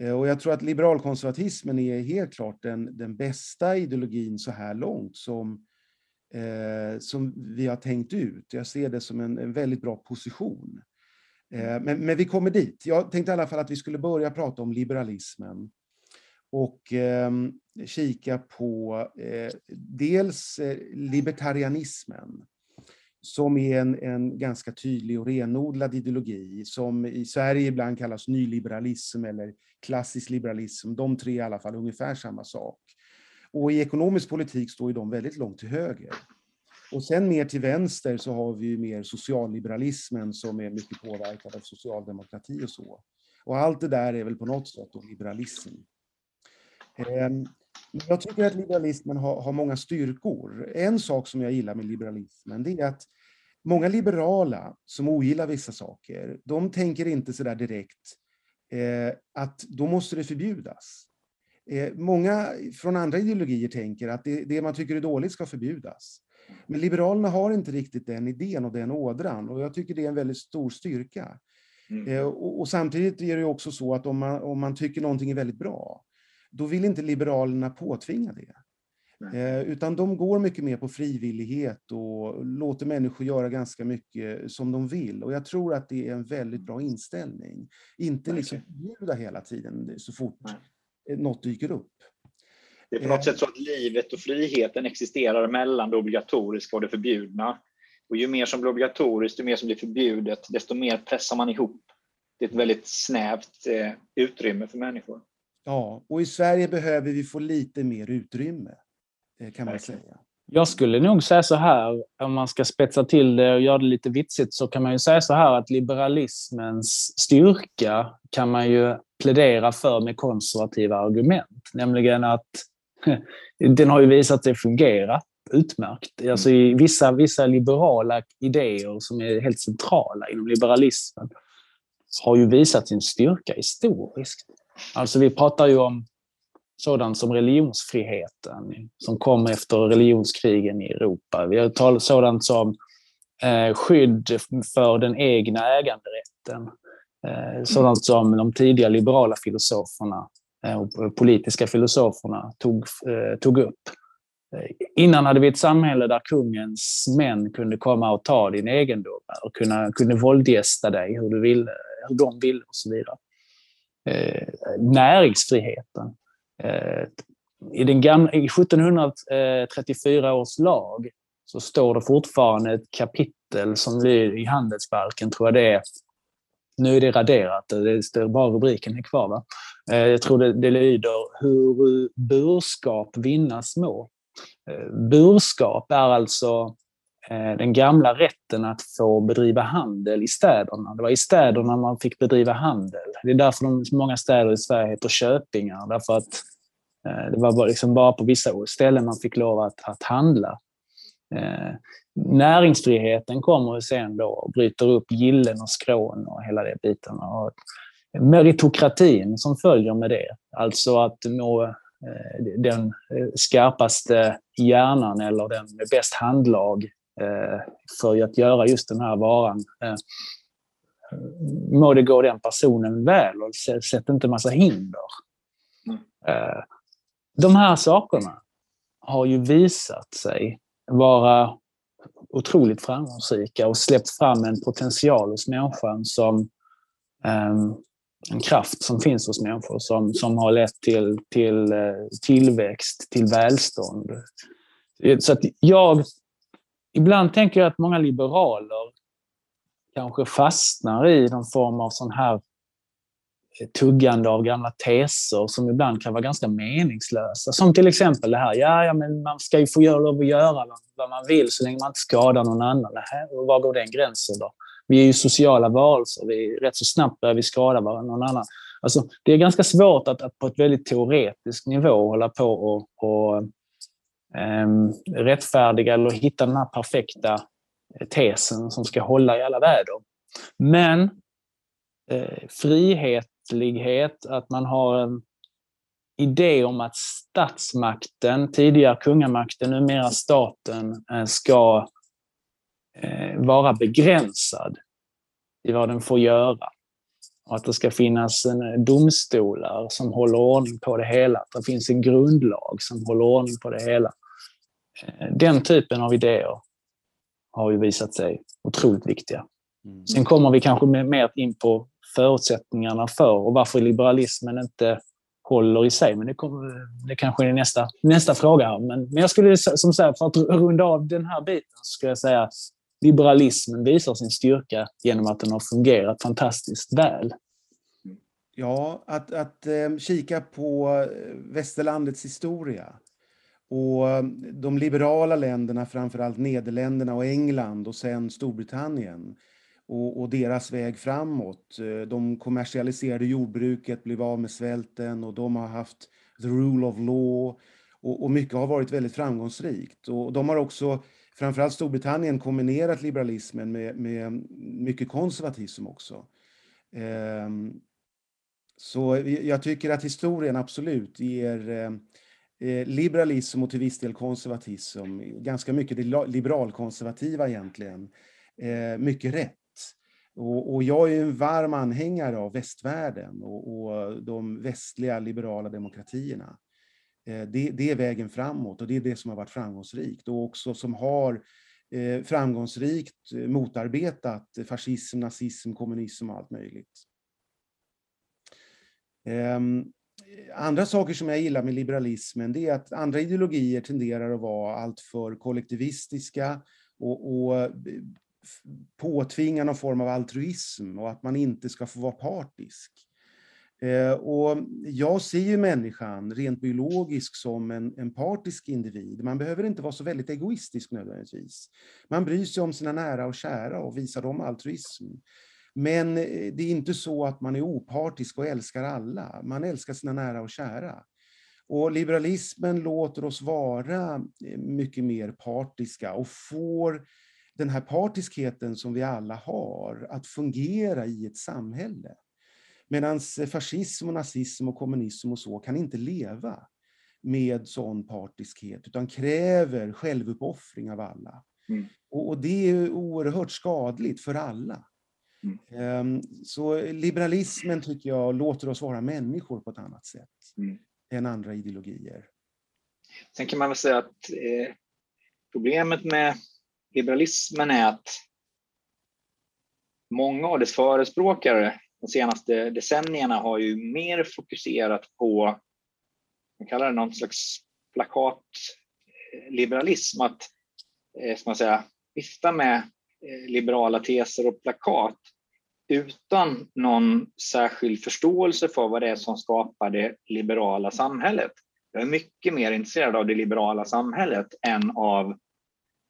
A: Eh, och jag tror att liberalkonservatismen är helt klart den, den bästa ideologin så här långt som, eh, som vi har tänkt ut. Jag ser det som en, en väldigt bra position. Eh, men, men, vi kommer dit. Jag tänkte i alla fall att vi skulle börja prata om liberalismen och eh, kika på eh, dels eh, libertarianismen som är en, en ganska tydlig och renodlad ideologi som i Sverige ibland kallas nyliberalism eller klassisk liberalism. De tre är i alla fall ungefär samma sak. Och i ekonomisk politik står ju de väldigt långt till höger. Och sen mer till vänster så har vi ju mer socialliberalismen som är mycket påverkad av socialdemokrati och så. Och allt det där är väl på något sätt då liberalism. Ehm, jag tycker att liberalismen har, har, många styrkor. En sak som jag gillar med liberalismen, det är att många liberala som ogillar vissa saker, de tänker inte så där direkt eh, att då måste det förbjudas. Eh, många från andra ideologier tänker att det, det, man tycker är dåligt ska förbjudas. Men Liberalerna har inte riktigt den idén och den ådran och jag tycker det är en väldigt stor styrka. Mm. Eh, och, och, samtidigt är det också så att om man, om man tycker någonting är väldigt bra, då vill inte Liberalerna påtvinga det. Eh, utan de går mycket mer på frivillighet och låter människor göra ganska mycket som de vill. Och jag tror att det är en väldigt bra inställning. Inte liksom förbjuda hela tiden så fort Nej. något dyker upp.
B: Det är på något eh. sätt så att livet och friheten existerar mellan det obligatoriska och det förbjudna. Och ju mer som blir obligatoriskt, ju mer som blir förbjudet, desto mer pressar man ihop. Det är ett väldigt snävt eh, utrymme för människor.
A: Ja, och i Sverige behöver vi få lite mer utrymme, eh, kan man säga.
C: Jag skulle nog säga så här, om man ska spetsa till det och göra det lite vitsigt, så kan man ju säga så här att liberalismens styrka kan man ju plädera för med konservativa argument. Nämligen att den har ju visat sig fungera utmärkt. Alltså i vissa, vissa liberala idéer som är helt centrala inom liberalismen har ju visat sin styrka historiskt. Alltså vi pratar ju om sådant som religionsfriheten som kom efter religionskrigen i Europa. Vi har talat sådant som eh, skydd för den egna äganderätten. Eh, sådant som de tidiga liberala filosoferna eh, och politiska filosoferna tog, eh, tog upp. Innan hade vi ett samhälle där kungens män kunde komma och ta din egendom och kunna, kunde våldgästa dig hur, du ville, hur de ville och så vidare näringsfriheten. Eh, I, den gamla, I 1734 års lag så står det fortfarande ett kapitel som lyder i handelsbalken, tror jag det är. Nu är det raderat, det står bara rubriken är kvar. Va? Eh, jag tror det, det lyder hur burskap vinnas små. Eh, burskap är alltså Eh, den gamla rätten att få bedriva handel i städerna. Det var i städerna man fick bedriva handel. Det är därför de, många städer i Sverige heter köpingar. Därför att eh, det var liksom bara på vissa ställen man fick lov att, att handla. Eh, näringsfriheten kommer sen då och bryter upp gillen och skrån och hela den biten. Och meritokratin som följer med det, alltså att nå eh, den skarpaste hjärnan eller den med bäst handlag för att göra just den här varan. Eh, må det gå den personen väl och sätt inte massa hinder. Mm. Eh, de här sakerna har ju visat sig vara otroligt framgångsrika och släppt fram en potential hos människan som en kraft som finns hos människor som, som har lett till, till tillväxt, till välstånd. Så att jag ibland tänker jag att många liberaler kanske fastnar i någon form av sån här eh, tuggande av gamla teser som ibland kan vara ganska meningslösa. Som till exempel det här, ja, ja men man ska ju få göra lov att göra vad man vill så länge man inte skadar någon annan. Nähä, och var går den gränsen då? Vi är ju sociala varelser, vi rätt så snabbt börjar vi skada någon annan. Alltså, det är ganska svårt att, att på ett väldigt teoretisk nivå hålla på och, och Ehm, rättfärdiga eller hitta den här perfekta eh, tesen som ska hålla i alla väder. Men eh, frihetlighet, att man har en idé om att statsmakten, tidigare kungamakten, numera staten, eh, ska eh, vara begränsad i vad den får göra. Och att det ska finnas en eh, domstolar som håller ordning på det hela. Att det finns en grundlag som håller ordning på det hela. Den typen av idéer har ju visat sig otroligt viktiga. Mm. Sen kommer vi kanske mer in på förutsättningarna för och varför liberalismen inte håller i sig. Men det, kommer, det kanske är nästa, nästa fråga. Men, men jag skulle, som sagt, för att runda av den här biten, så skulle jag säga att liberalismen visar sin styrka genom att den har fungerat fantastiskt väl.
A: Ja, att, att eh, kika på eh, västerlandets historia och eh, de liberala länderna, framförallt Nederländerna och England och sen Storbritannien och, och, deras väg framåt. Eh, de kommersialiserade jordbruket, blev av med svälten och de har haft the rule of law och, och mycket har varit väldigt framgångsrikt. Och de har också, framförallt Storbritannien, kombinerat liberalismen med, med mycket konservatism också. Ehm, så jag tycker att historien absolut ger Eh, Eh, liberalism och till viss del konservatism, ganska mycket det liberalkonservativa egentligen, eh, mycket rätt. Och, och, jag är en varm anhängare av västvärlden och, och de västliga liberala demokratierna. Eh, det, det, är vägen framåt och det är det som har varit framgångsrikt och också som har framgångsrikt motarbetat fascism, nazism, kommunism och allt möjligt. Ehm, Andra saker som jag gillar med liberalismen det är att andra ideologier tenderar att vara alltför kollektivistiska och, och eh, påtvinga någon form av altruism och att man inte ska få vara partisk. Eh, och jag ser ju människan rent biologiskt som en, en partisk individ. Man behöver inte vara så väldigt egoistisk nödvändigtvis. Man bryr sig om sina nära och kära och visar dem altruism. Men eh, det är inte så att man är opartisk och älskar alla. Man älskar sina nära och kära. Och liberalismen låter oss vara eh, mycket mer partiska och får den här partiskheten som vi alla har att fungera i ett samhälle. Medan fascism, och nazism och kommunism och så kan inte leva med sån partiskhet utan kräver självuppoffring av alla. Mm. Och, det är oerhört skadligt för alla. Mm. Ehm, så liberalismen tycker jag låter oss vara människor på ett annat sätt mm. än andra ideologier.
B: Sen kan man väl säga att eh, problemet med liberalismen är att många av dess förespråkare de senaste decennierna har ju mer fokuserat på, man kallar det någon slags plakatliberalism, att eh, ska man säga, vifta med Eh, Eh, liberala teser och plakat utan någon särskild förståelse för vad det är som skapar det liberala samhället. Jag är mycket mer intresserad av det liberala samhället än av,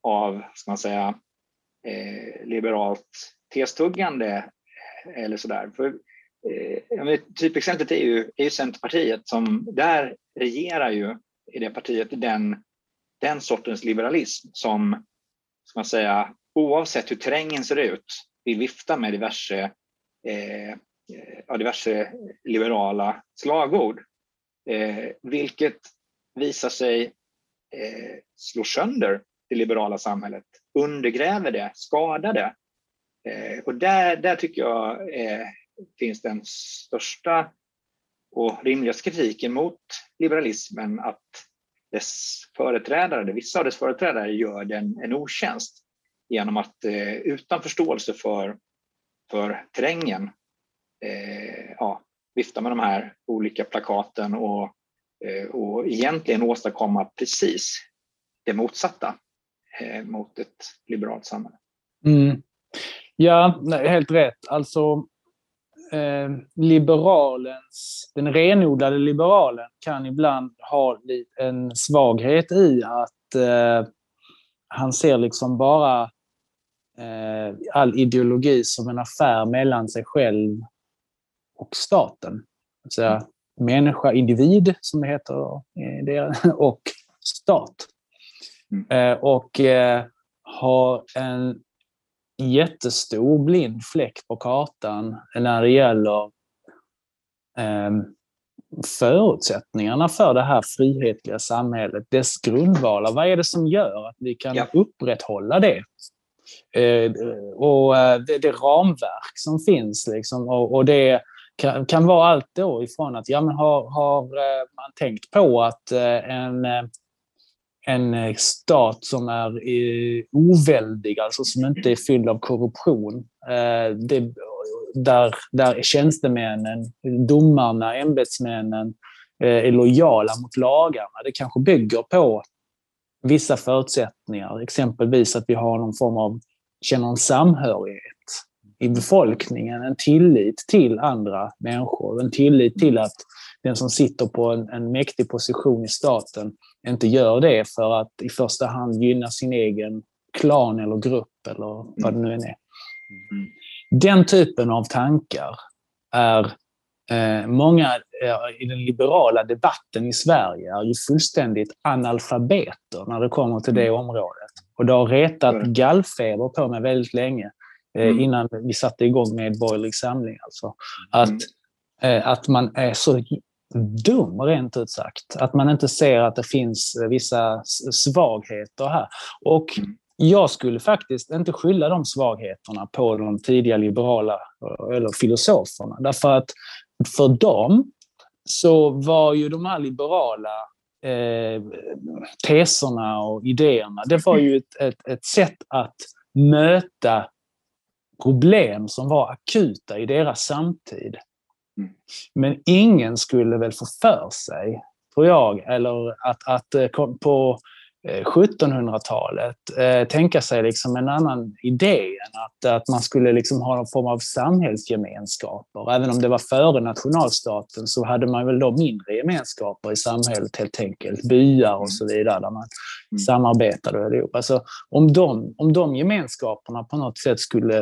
B: av ska man säga, eh, liberalt testuggande eh, eller sådär. För, eh, typexemplet är ju, är ju Centerpartiet som där regerar ju i det partiet den, den sortens liberalism som ska man säga, oavsett hur terrängen ser ut, vill vifta med diverse, eh, diverse liberala slagord. Eh, vilket visar sig eh, slå sönder det liberala samhället, undergräver det, skadar det. Eh, och där, där tycker jag eh, finns den största och rimligaste kritiken mot liberalismen att dess företrädare, vissa av dess företrädare gör den en otjänst genom att eh, utan förståelse för, för terrängen eh, ja, vifta med de här olika plakaten och, eh, och egentligen åstadkomma precis det motsatta eh, mot ett liberalt samhälle.
C: Mm. Ja, helt rätt. Alltså eh, liberalens, den renodlade liberalen kan ibland ha en svaghet i att eh, han ser liksom bara eh, all ideologi som en affär mellan sig själv och staten. säga, människa, individ som det heter, och stat. Mm. Och har en jättestor blind fläck på kartan när det gäller eh, förutsättningarna för det här frihetliga samhället, dess grundvalar. Vad är det som gör att vi kan ja. upprätthålla det? Eh, och eh, det, det, ramverk som finns. Liksom, och, och det kan, kan, vara allt då ifrån att ja, men har, har eh, man tänkt på att eh, en en stat som är oväldig, alltså som inte är fylld av korruption. Eh, det, där, där tjänstemännen, domarna, ämbetsmännen är lojala mot lagarna. Det kanske bygger på vissa förutsättningar, exempelvis att vi har någon form av, känner en samhörighet i befolkningen, en tillit till andra människor, en tillit till att den som sitter på en, en mäktig position i staten inte gör det för att i första hand gynna sin egen klan eller grupp eller vad det nu än är. Mm. Den typen av tankar är eh, många i den liberala debatten i Sverige är ju fullständigt analfabeter när det kommer till det mm. området. Och det har retat gallfeber på mig väldigt länge eh, mm. innan vi satte igång med Borgerlig Samling. Alltså. Att, mm. eh, att man är så dum, rent ut sagt. Att man inte ser att det finns eh, vissa svagheter här. Och jag skulle faktiskt inte skylla de svagheterna på de tidiga liberala eh, eller filosoferna. Därför att för dem så var ju de här liberala eh, teserna och idéerna, det var ju ett, ett, ett sätt att möta problem som var akuta i deras samtid. Mm. Men ingen skulle väl få för sig, tror jag, eller att, att eh, på 1700-talet eh, eh, tänka sig liksom en annan idé än att, att man skulle liksom ha någon form av samhällsgemenskaper. Även om det var före nationalstaten så hade man väl då mindre gemenskaper i samhället helt enkelt. Byar och så vidare där man mm. samarbetade ihop. Alltså, om, de, om de gemenskaperna på något sätt skulle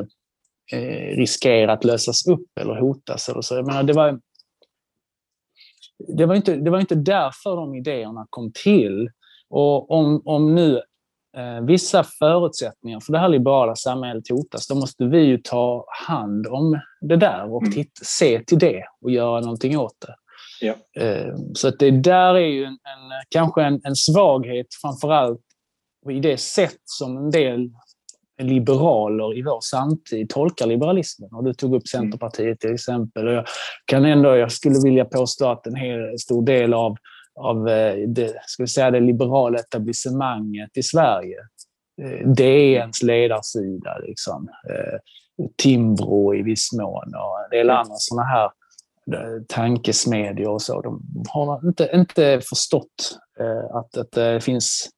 C: eh, riskera att lösas upp eller hotas. Eller så. Jag menar, det, var, det, var inte, det var inte därför de idéerna kom till. Och om, om nu eh, vissa förutsättningar för det här liberala samhället hotas, då måste vi ju ta hand om det där och mm. se till det och göra någonting åt det. Ja. Eh, så att det där är ju en, en kanske en, en svaghet framförallt i det sätt som en del liberaler i vår samtid tolkar liberalismen. Och du tog upp mm. Centerpartiet till exempel. Och jag, kan ändå, jag skulle vilja påstå att en hel stor del av, av eh, det, ska vi säga, det liberala etablissemanget i Sverige, eh, DNs ledarsida. Liksom. Eh, Timbro i viss mån och en del andra sådana här tankesmedjor och så. De har inte, inte förstått att, att det finns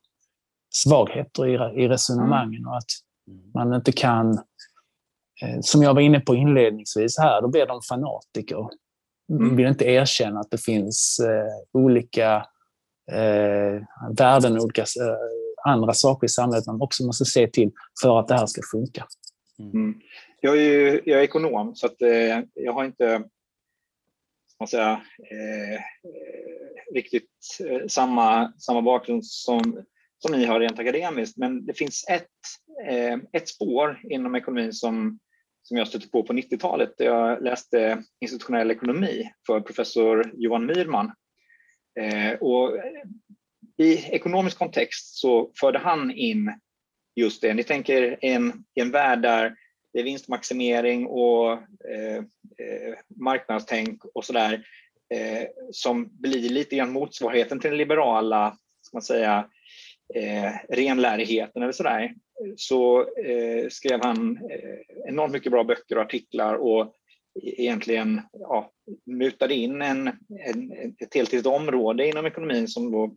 C: svagheter i, i resonemangen och att man inte kan, som jag var inne på inledningsvis här, då blir de fanatiker. Mm. vill inte erkänna att det finns eh, olika eh, värden och olika eh, andra saker i samhället man också måste se till för att det här ska funka.
B: Mm. mm. Jag, är ju, jag är ekonom, så att, eh, jag har inte man säga, eh, riktigt samma, samma bakgrund som som ni har rent akademiskt, men det finns ett, eh, ett spår inom ekonomin som, som jag stötte på på 90-talet. där Jag läste institutionell ekonomi för professor Johan Myrman. Eh, och I ekonomisk kontext så förde han in just det. Ni tänker en, en värld där det är vinstmaximering och eh, eh, marknadstänk och sådär eh, som blir lite grann motsvarigheten till den liberala ska man säga, eh, renlärigheten eller sådär, så eh, skrev han eh, enormt mycket bra böcker och artiklar och egentligen ja, mutade in en, en, ett helt, helt område inom ekonomin som då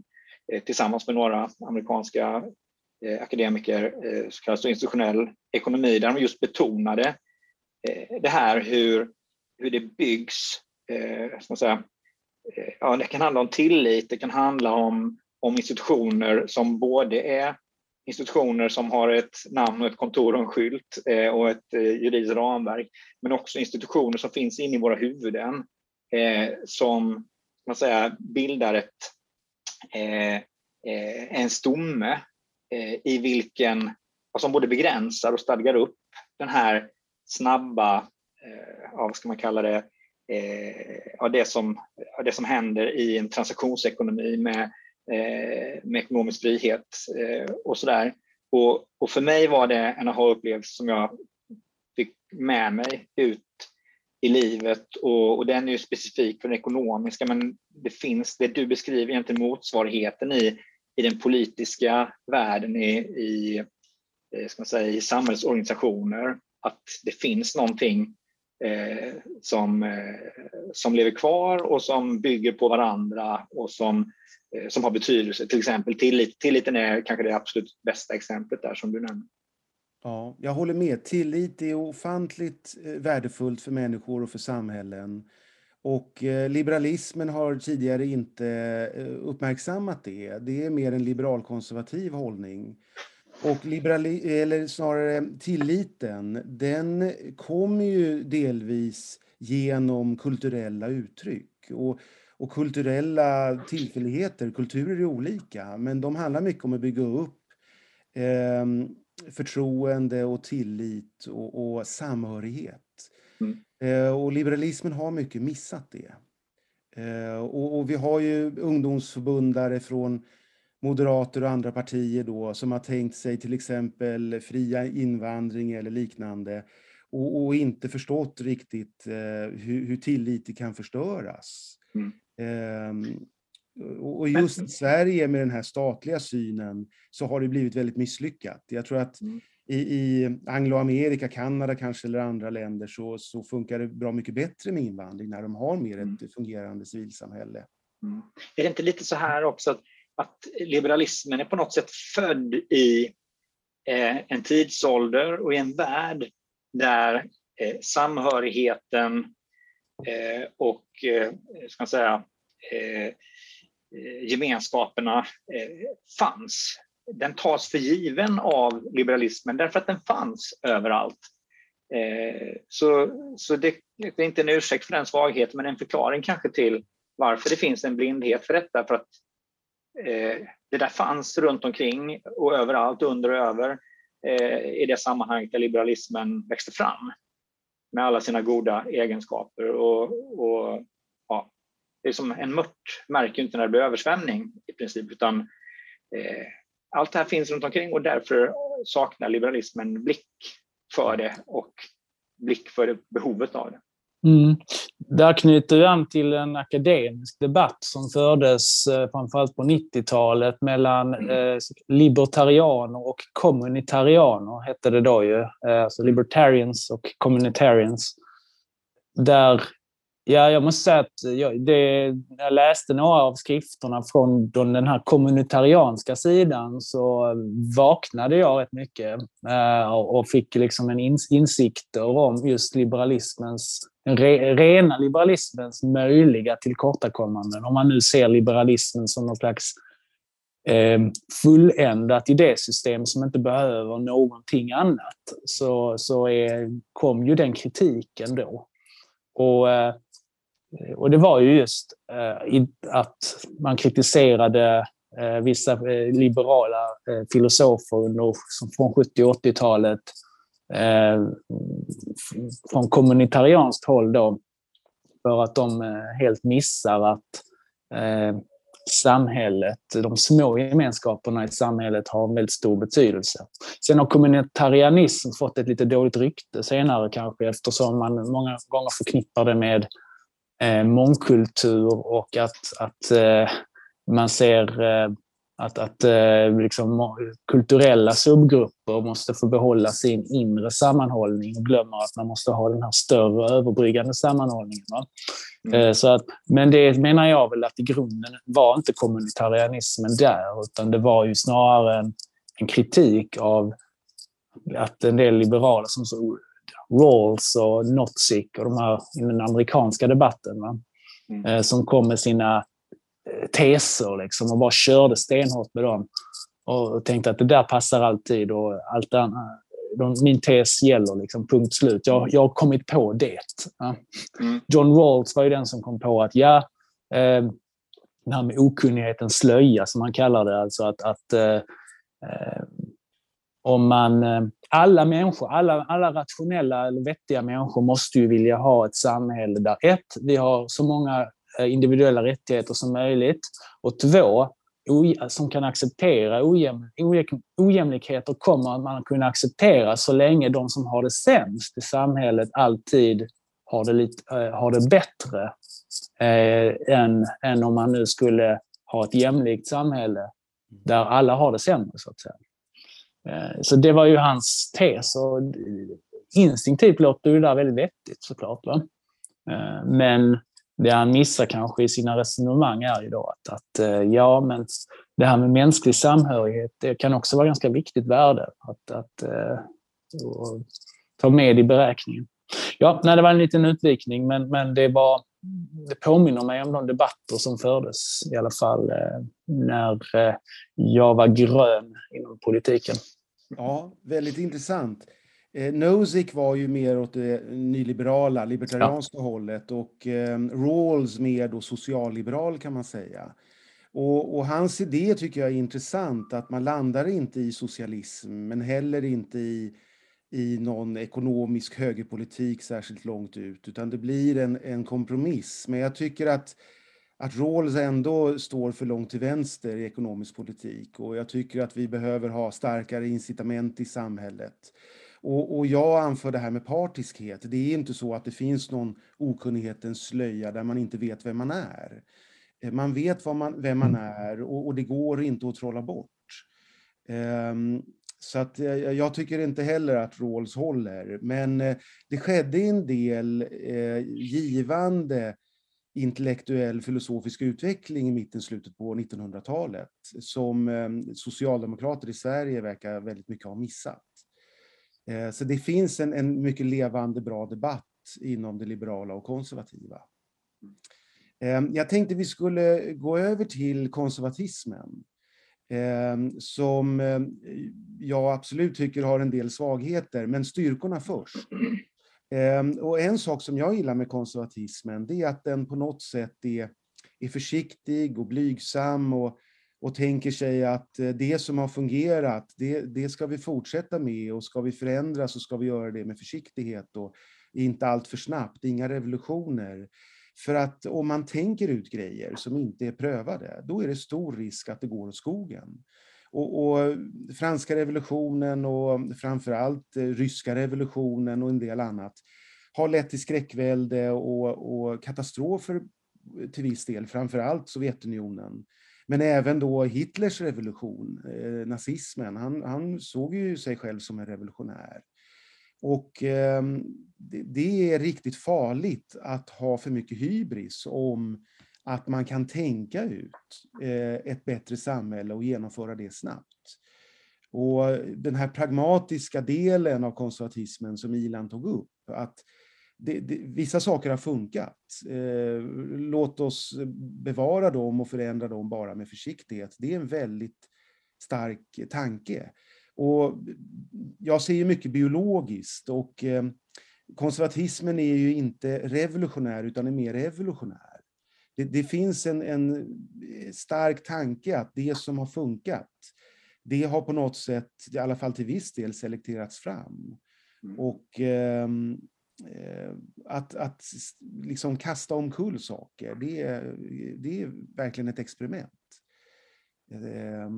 B: eh, tillsammans med några amerikanska eh, akademiker, eh, så kallad institutionell ekonomi, där de just betonade eh, det här hur, hur det byggs, eh, ska man säga, eh, ja, det kan handla om tillit, det kan handla om om institutioner som både är institutioner som har ett namn och ett kontor och en skylt eh, och ett eh, juridiskt ramverk, men också institutioner som finns inne i våra huvuden eh, som man säga, bildar ett, eh, eh, en stomme eh, i vilken, som både begränsar och stadgar upp den här snabba, eh, ja, vad ska man kalla det, eh, det, som, av det som händer i en transaktionsekonomi med, Eh, med ekonomisk frihet eh, och sådär. Och, och för mig var det en aha-upplevelse som jag fick med mig ut i livet och, och, den är ju specifik för den ekonomiska men det finns, det du beskriver egentligen motsvarigheten i, i den politiska världen, i, i, eh, ska man säga, i samhällsorganisationer, att det finns någonting eh, som, eh, som lever kvar och som bygger på varandra och som, Eh, som har betydelse. Till exempel tillit, tilliten är kanske det absolut bästa exemplet där som du nämnde.
A: Ja, jag håller med. Tillit är ofantligt eh, värdefullt för människor och för samhällen. Och eh, liberalismen har tidigare inte uppmärksammat det. Det är mer en liberalkonservativ hållning. Och liberali eller snarare tilliten, den kommer ju delvis genom kulturella uttryck. Och, och kulturella tillfälligheter, kulturer är olika, men de handlar mycket om att bygga upp eh, förtroende och tillit och, och samhörighet. Mm. Eh, och liberalismen har mycket missat det. Eh, och, och, vi har ju ungdomsförbundare från moderater och andra partier då som har tänkt sig till exempel fria invandring eller liknande och, och inte förstått riktigt eh, hur, hur tillit kan förstöras. Mm. Ehm, och just i Sverige med den här statliga synen så har det blivit väldigt misslyckat. Jag tror att mm. i, i Angloamerika, Kanada kanske eller andra länder så, så funkar det bra mycket bättre med invandring när de har mer mm. ett fungerande civilsamhälle.
B: Mm. Är det inte lite så här också att, att liberalismen är på något sätt född i eh, en tidsålder och i en värld där eh, samhörigheten eh, och eh, ska säga, eh, eh, gemenskaperna eh, fanns. Den tas för given av liberalismen därför att den fanns överallt. Eh, så, så det, det är inte en ursäkt för den svagheten men en förklaring kanske till varför det finns en blindhet för detta. För att eh, det där fanns runt omkring och överallt, under och över eh, i det sammanhang där liberalismen växte fram med alla sina goda egenskaper. Och, och det är som en mört märker inte när det blir översvämning i princip, utan eh, allt det här finns runt omkring och därför saknar liberalismen blick för det och blick för behovet av det.
C: Mm. Där knyter vi an till en akademisk debatt som fördes eh, framförallt på 90-talet mellan mm. eh, libertarianer och kommunitarianer, hette det då ju. Eh, alltså libertarians och communitarians. Där Ja, jag måste säga att jag, det, när jag läste några av skrifterna från den här kommunitarianska sidan så vaknade jag rätt mycket eh, och fick liksom en ins insikter om just liberalismens, den re, rena liberalismens möjliga tillkortakommanden. Om man nu ser liberalismen som någon slags eh, fulländat idésystem som inte behöver någonting annat, så, så är, kom ju den kritiken då. Och Eh, Eh, och det var ju just eh, att man kritiserade eh, vissa liberala filosofer under, från 70 och 80-talet från kommunitarianskt håll då, för att de helt missar att samhället, de små gemenskaperna i samhället har en väldigt stor betydelse. Sen har kommunitarianism fått ett lite dåligt rykte senare kanske eftersom man många gånger förknippar det med eh, mångkultur och att, att eh, man ser eh, att, att eh, liksom, kulturella subgrupper måste få behålla sin inre sammanhållning och glömmer att man måste ha den här större överbryggande sammanhållningen. Mm. Eh, så att, men det menar jag väl att i grunden var inte kommunitarianismen där, utan det var ju snarare en, en kritik av att en del liberaler som så Rawls och Nozick och de här i den amerikanska debatten. Mm. Eh, som kom med sina eh, teser liksom, och bara körde stenhårt med dem. Och tänkte att det där passar alltid och allt annat. min tes gäller, liksom, punkt slut. Jag, jag har kommit på det. Mm. John Rawls var ju den som kom på att ja, eh, det här med okunnighetens slöja som han kallar det, alltså att, att eh, eh om man, eh, alla människor, alla, alla rationella eller vettiga människor måste ju vilja ha ett samhälle där ett, vi har så många eh, individuella rättigheter som möjligt och två, som kan acceptera ojäm, ojämlikheter kommer man kunna acceptera så länge de som har det sämst i samhället alltid har det, lite, eh, har det bättre eh, än, än om man nu skulle ha ett jämlikt samhälle där alla har det sämre, så att säga. Eh, så det var ju hans tes och instinktivt låter det där väldigt vettigt såklart. Va? Eh, men det han missar kanske i sina resonemang är ju då att, att eh, ja, men det här med mänsklig samhörighet, det kan också vara ganska viktigt värde att, att, att ta med i beräkningen. Ja, nej, det var en liten utvikning, men, men det, var, det påminner mig om de debatter som fördes i alla fall när jag var grön inom politiken.
A: Ja, väldigt intressant. Eh, Nozick var ju mer åt det nyliberala, libertarianska ja. hållet och eh, Rawls mer då socialliberal kan man säga. Och, och, hans idé tycker jag är intressant, att man landar inte i socialism men heller inte i, i någon ekonomisk högerpolitik särskilt långt ut, utan det blir en, en kompromiss. Men jag tycker att att Rawls ändå står för långt till vänster i ekonomisk politik och jag tycker att vi behöver ha starkare incitament i samhället. Och, och jag anför det här med partiskhet. Det är inte så att det finns någon okunnighetens slöja där man inte vet vem man är. Eh, man vet man, vem man mm. är och, och, det går inte att trolla bort. Um, så att eh, jag tycker inte heller att Rawls håller. Men eh, det skedde en del eh, givande intellektuell filosofisk utveckling i mitten, slutet på 1900-talet som ehm, socialdemokrater i Sverige verkar väldigt mycket ha missat. Eh, så det finns en, en mycket levande, bra debatt inom det liberala och konservativa. Ehm, jag tänkte vi skulle gå över till konservatismen ehm, som jag absolut tycker har en del svagheter, men styrkorna först. Ehm, och en sak som jag gillar med konservatismen, det är att den på något sätt är, är försiktig och blygsam och, och tänker sig att eh, det som har fungerat, det, det ska vi fortsätta med och ska vi förändra så ska vi göra det med försiktighet och inte allt för snabbt, inga revolutioner. För att om man tänker ut grejer som inte är prövade, då är det stor risk att det går åt skogen. Och, och, franska revolutionen och framförallt eh, ryska revolutionen och en del annat har lett till skräckvälde och, och katastrofer till viss del, framförallt Sovjetunionen. Men även då Hitlers revolution, eh, nazismen, han, han, såg ju sig själv som en revolutionär. Och eh, det, det, är riktigt farligt att ha för mycket hybris om att man kan tänka ut eh, ett bättre samhälle och genomföra det snabbt. Och den här pragmatiska delen av konservatismen som Ilan tog upp, att det, det, vissa saker har funkat. Eh, låt oss bevara dem och förändra dem bara med försiktighet. Det är en väldigt stark tanke. Och jag ser ju mycket biologiskt och eh, konservatismen är ju inte revolutionär utan är mer evolutionär det, det finns en, en, stark tanke att det som har funkat, det har på något sätt, i alla fall till viss del, selekterats fram. Mm. Och ehm, eh, att, att liksom kasta omkull saker, det är, det är verkligen ett experiment. Eh,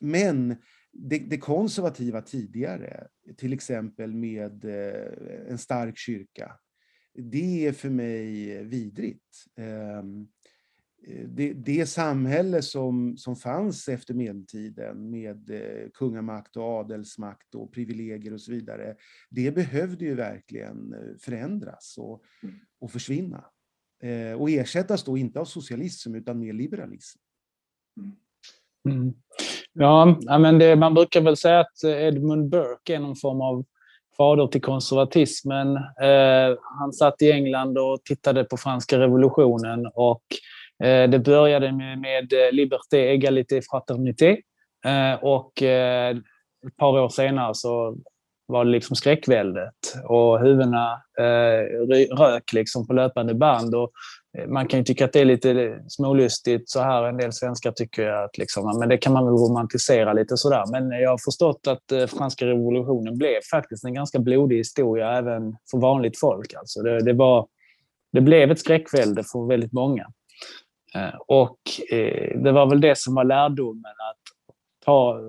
A: men det, det, konservativa tidigare, till exempel med eh, en stark kyrka, det är för mig vidrigt. Ehm, eh, det, det samhälle som, som fanns efter medeltiden med eh, kungamakt och adelsmakt och privilegier och så vidare, det behövde ju verkligen eh, förändras och, mm. och försvinna. Och ersättas då inte av socialism utan med liberalism.
C: Mm. Ja, men det, man brukar väl säga att Edmund Burke är någon form av fader till konservatismen. Eh, han satt i England och tittade på franska revolutionen och eh, det började med, med eh, liberté, égalité, fraternité. Eh, och eh, ett par år senare så var det liksom skräckväldet och huvudena eh, rök liksom på löpande band. Och Eh, man kan ju tycka att det är lite smålustigt så här. En del svenskar tycker att liksom, men det kan man väl romantisera lite sådär. Men jag har förstått att eh, franska revolutionen blev faktiskt en ganska blodig historia även för vanligt folk. Alltså det, det var, det blev ett skräckvälde för väldigt många. Eh, och det var väl det som var lärdomen att ta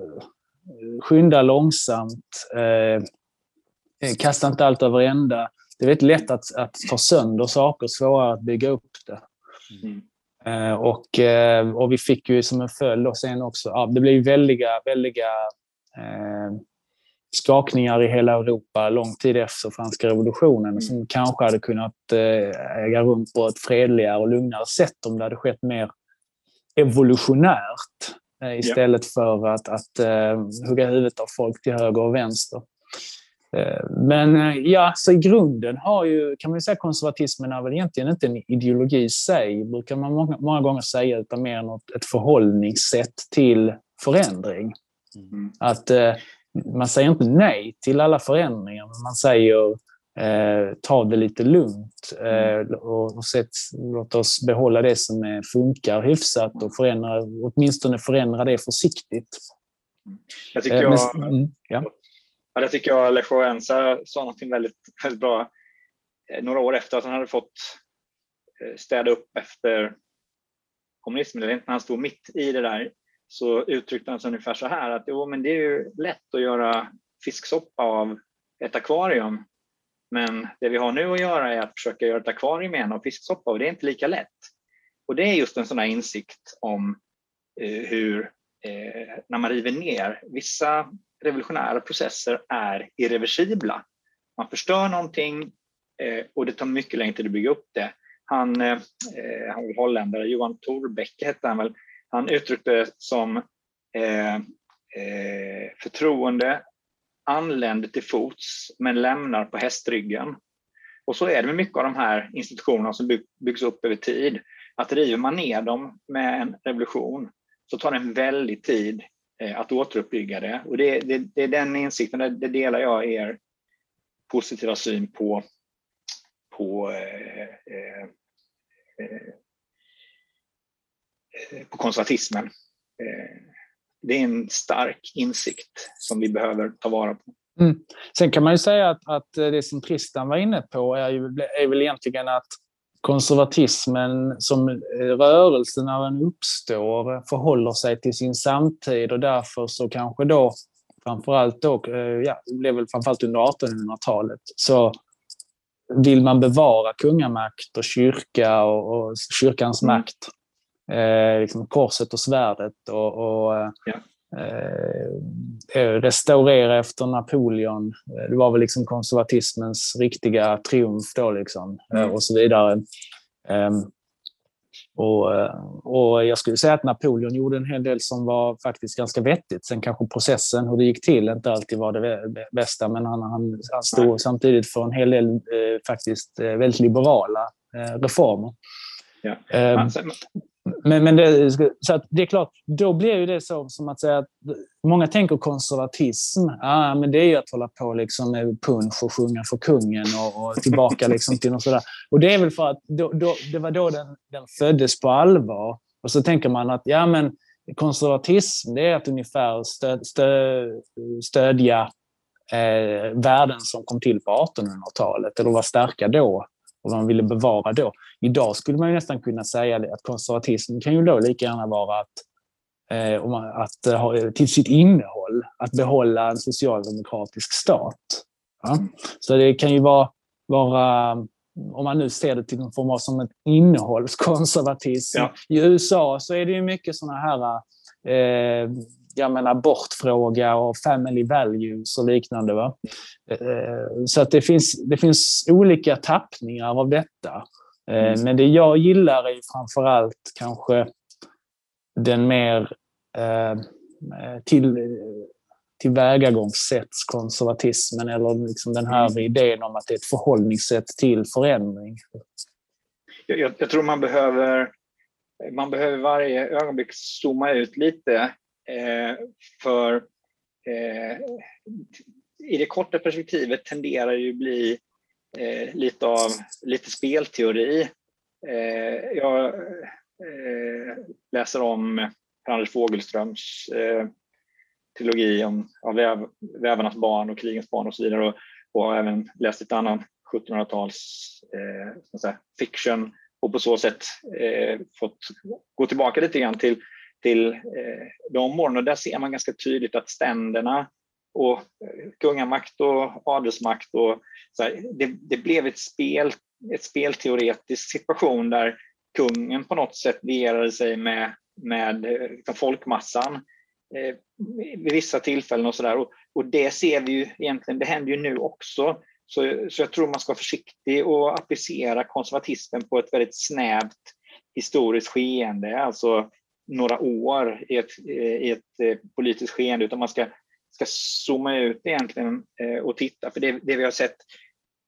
C: skynda långsamt, kasta inte allt över ända. Det är väldigt lätt att, att ta sönder saker, svårare att bygga upp det. Mm. Eh, och, eh, och vi fick ju som en följd och sen också, ja, det blev väldiga, väldiga eh, skakningar i hela Europa lång tid efter franska revolutionen mm. som kanske hade kunnat eh, äga rum på ett fredligare och lugnare sätt om det hade skett mer evolutionärt. Istället ja. för att, att hugga huvudet av folk till höger och vänster. Uh, men uh, ja, så i grunden har ju, kan man säga konservatismen är väl egentligen inte en ideologi i sig, brukar man många, många gånger säga, utan mer något, ett förhållningssätt till förändring. Mm. Att man säger inte nej till alla förändringar, men man säger Eh, ta det lite lugnt mm. eh, och, och sett, låt oss behålla det som är, funkar hyfsat och förändra, åtminstone förändra det försiktigt.
B: Jag tycker, eh, jag, mm, ja jag tycker jag Lech Ensa sa något väldigt, väldigt bra eh, några år efter att han hade fått eh, städa upp efter kommunismen, eller när han stod mitt i det där, så uttryckte han sig ungefär så här att jo, men det är ju lätt att göra fisksoppa av ett akvarium men det vi har nu att göra är att försöka göra ett akvarium igen av fisksoppa och det är inte lika lätt. Och det är just en sån här insikt om eh, hur, när man river ner, vissa revolutionära processer är irreversibla. Man förstör någonting eh, och det tar mycket längre tid att bygga upp det. Han, eh, han var holländare, Johan Thorbecke hette han väl, han uttryckte det som eh, eh, förtroende anländer till fots men lämnar på hästryggen. Och så är det med mycket av de här institutionerna som byggs upp över tid. Att river man ner dem med en revolution så tar det en väldig tid Eh, att återuppbygga det. Och det, det, det är den insikten, det, delar jag er positiva syn på, på, eh, eh, eh på konservatismen. Eh, det är en stark insikt som vi behöver ta vara på.
C: Mm. Sen kan man ju säga att, att det som Tristan var inne på är, ju, är väl egentligen att konservatismen som rörelse när den uppstår förhåller sig till sin samtid och därför så kanske då framförallt då, eh, ja, det blev väl framförallt under 1800-talet, så vill man bevara kungamakt och kyrka och, och kyrkans mm. makt eh, liksom korset och svärdet och, och eh, ja. Eh, restaurera efter Napoleon. Eh, det var väl liksom konservatismens riktiga triumf då liksom, eh, mm. och så vidare. Um, och, och, jag skulle säga att Napoleon gjorde en hel del som var faktiskt ganska vettigt. Sen kanske processen, hur det gick till, inte alltid var det bästa, men han, han, han stod Nej. samtidigt för en hel del eh, faktiskt väldigt liberala eh, reformer. Ja. Um, men, men det, så att det är klart, då blir ju det så som att säga att många tänker konservatism. Ah, men det är ju att hålla på liksom med punsch och sjunga för kungen och, och tillbaka liksom till något sådär. Och det är väl för att då, då, det var då den, den föddes på allvar. Och så tänker man att ja, men konservatism det är att ungefär stöd, stöd, stödja eh, värden som kom till på 1800-talet eller var starka då och vad man ville bevara då. Idag skulle man nästan kunna säga att konservatism kan ju då lika gärna vara att, eh, att eh, ha, till sitt innehåll, att behålla en socialdemokratisk stat. Ja? Så det kan ju vara, vara, om man nu ser det till någon form av som ett innehållskonservatism. Ja. I USA så är det ju mycket sådana här eh, jag menar abortfråga och family values och liknande. Va? Eh, så att det finns, det finns olika tappningar av detta. Eh, mm. Men det jag gillar är framför allt kanske den mer eh, till, tillvägagångssättskonservatismen eller liksom den här mm. idén om att det är ett förhållningssätt till förändring.
B: Jag, jag, jag tror man behöver, man behöver varje ögonblick zooma ut lite Eh, för eh, i det korta perspektivet tenderar ju bli eh, lite av lite spelteori. Eh, jag eh, läser om Anders Fogelströms eh, trilogi om ja, väv, vävarnas barn och krigens barn och så vidare och, och även läst ett annan 1700-tals eh, fiction och på så sätt eh, fått gå tillbaka lite grann till, till eh, de åren och där ser man ganska tydligt att ständerna och eh, kungamakt och adelsmakt och så här, det, det, blev ett spel, ett spelteoretisk situation där kungen på något sätt lierade sig med, med eh, liksom folkmassan eh, vid vissa tillfällen och sådär. Och, och det ser vi ju egentligen, det händer ju nu också. Så, så jag tror man ska vara försiktig och applicera konservatismen på ett väldigt snävt historiskt skeende, alltså några år i ett, eh, i ett politiskt skeende, utan man ska ska zooma ut egentligen eh, och titta. För det, det vi har sett,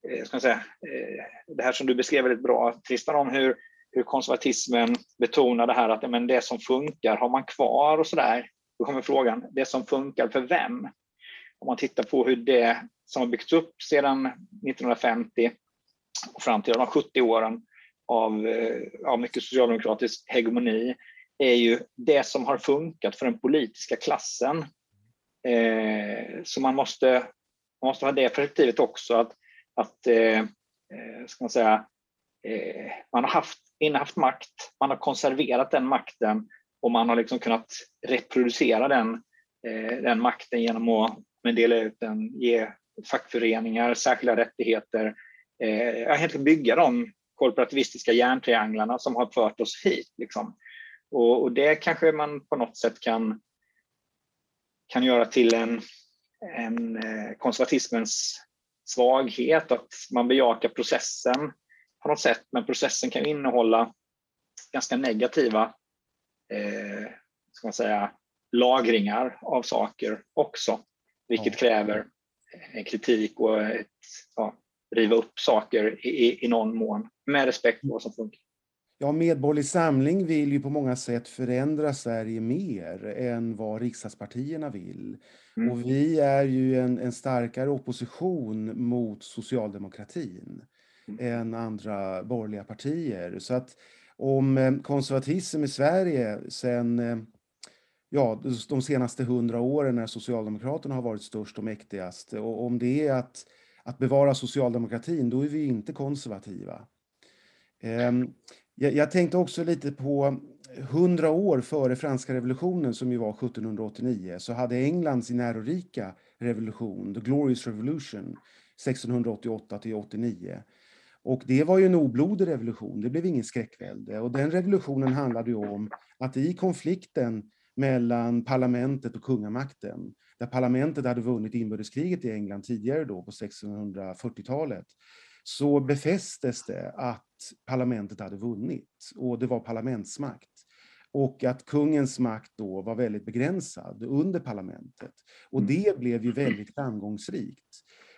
B: eh, ska säga, eh, det här som du beskrev väldigt bra Tristan, om hur, hur konservatismen betonar det här att men det som funkar har man kvar och sådär. Då kommer frågan, det som funkar för vem? Om man tittar på hur det som har byggts upp sedan 1950 och fram till de 70 åren av, av mycket socialdemokratisk hegemoni är ju det som har funkat för den politiska klassen Eh, så man måste, man måste ha det perspektivet också att, att eh, eh ska man säga, eh, man har haft, innehaft makt, man har konserverat den makten och man har liksom kunnat reproducera den, eh, den makten genom att dela ut den, ge fackföreningar särskilda rättigheter, eh, helt enkelt bygga de korporativistiska järntrianglarna som har fört oss hit. Liksom. Och, och, det kanske man på något sätt kan kan göra till en, en eh, konservatismens svaghet, att man bejakar processen på något sätt, men processen kan innehålla ganska negativa eh, ska man säga, lagringar av saker också, vilket ja. kräver en kritik och ett, ja, riva upp saker i, i någon mån med respekt för vad som funkar.
A: Ja, Medborgerlig Samling vill ju på många sätt förändra Sverige mer än vad riksdagspartierna vill. Mm. Och vi är ju en, en starkare opposition mot socialdemokratin mm. än andra borgerliga partier. Så att om eh, konservatism i Sverige sen eh, ja, de senaste hundra åren när Socialdemokraterna har varit störst och mäktigast, och om det är att, att bevara socialdemokratin, då är vi inte konservativa. Jag, jag tänkte också lite på hundra år före franska revolutionen som ju var 1789 så hade England sin ärorika revolution, the Glorious Revolution, 1688 till 89. Och det var ju en oblodig revolution, det blev ingen skräckvälde. Och den revolutionen handlade ju om att i konflikten mellan parlamentet och kungamakten, där parlamentet hade vunnit inbördeskriget i England tidigare då på 1640-talet, så befästes det att parlamentet hade vunnit och det var parlamentsmakt. Och att kungens makt då var väldigt begränsad under parlamentet. Och mm. det blev ju väldigt framgångsrikt.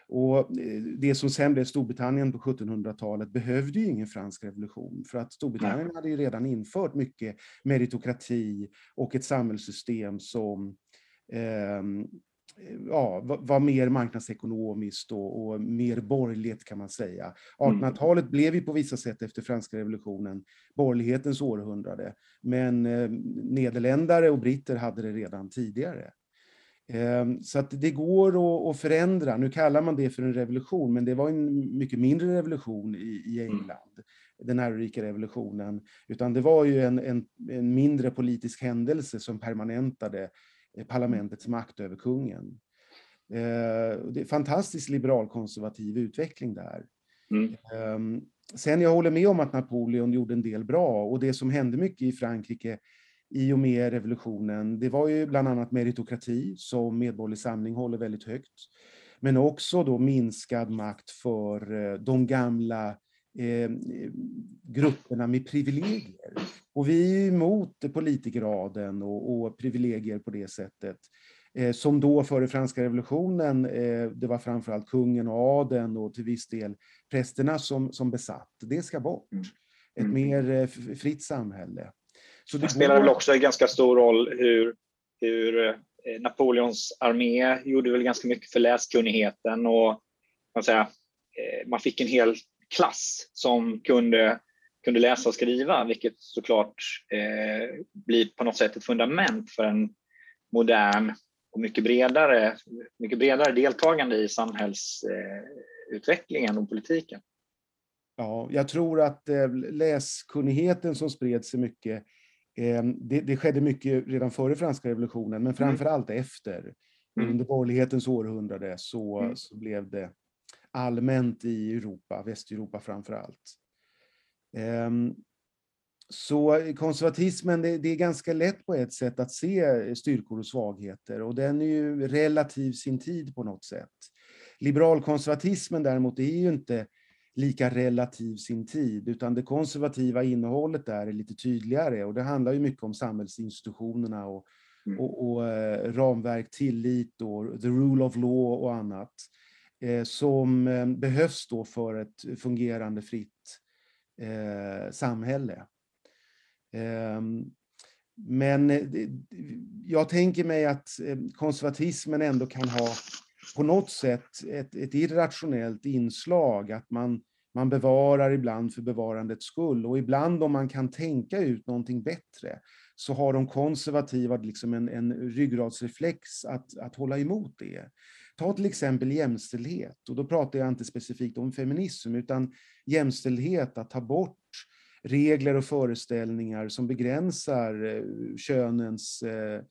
A: Och eh, det som sen blev Storbritannien på 1700-talet behövde ju ingen fransk revolution för att Storbritannien hade ju redan infört mycket meritokrati och ett samhällssystem som eh, ja, var mer marknadsekonomiskt och, och, mer borgerligt kan man säga. 1800-talet mm. blev ju på vissa sätt efter franska revolutionen borgerlighetens århundrade. Men eh, nederländare och britter hade det redan tidigare. Eh, så att det går att, förändra. Nu kallar man det för en revolution, men det var en mycket mindre revolution i, mm. England. Den ärorika revolutionen. Utan det var ju en, en, en mindre politisk händelse som permanentade parlamentets makt över kungen. Eh, det är fantastiskt liberalkonservativ utveckling där. Mm. Ehm, sen jag håller med om att Napoleon gjorde en del bra och det som hände mycket i Frankrike i och med revolutionen, det var ju bland annat meritokrati som Medborgerlig Samling håller väldigt högt. Men också då minskad makt för eh, de gamla eh, grupperna med privilegier. Och vi är emot politikeraden och, och privilegier på det sättet. Eh, som då före franska revolutionen, eh, det var framförallt kungen och adeln och till viss del prästerna som, som besatt. Det ska bort. Mm. Ett mm. mer eh, fritt samhälle.
B: Så det, det spelar går... väl också en ganska stor roll hur, hur Napoleons armé gjorde väl ganska mycket för läskunnigheten och man, säga, man fick en hel klass som kunde, kunde läsa och skriva, vilket såklart eh, blir på något sätt ett fundament för en modern och mycket bredare, mycket bredare deltagande i samhällsutvecklingen och politiken.
A: Ja, jag tror att eh, läskunnigheten som spred sig mycket, eh, det, det, skedde mycket redan före franska revolutionen, men framför mm. allt efter. Mm. Under borgerlighetens århundrade så, mm. så blev det allmänt i Europa, Västeuropa framför allt. Ehm, så konservatismen, det, är ganska lätt på ett sätt att se styrkor och svagheter och den är ju relativ sin tid på något sätt. Liberalkonservatismen däremot är ju inte lika relativ sin tid, utan det konservativa innehållet där är lite tydligare och det handlar ju mycket om samhällsinstitutionerna och, mm. och, och eh, ramverk, tillit och the rule of law och annat Eh, som eh, behövs då för ett fungerande fritt eh, samhälle. Ehm, men jag tänker mig att konservatismen ändå kan ha på något sätt ett, ett irrationellt inslag, att man, man bevarar ibland för bevarandets skull och ibland om man kan tänka ut någonting bättre så har de konservativa liksom en, en ryggradsreflex att, att hålla emot det. Ta till exempel jämställdhet, och då pratar jag inte specifikt om feminism, utan jämställdhet, att ta bort regler och föreställningar som begränsar eh, könens eh,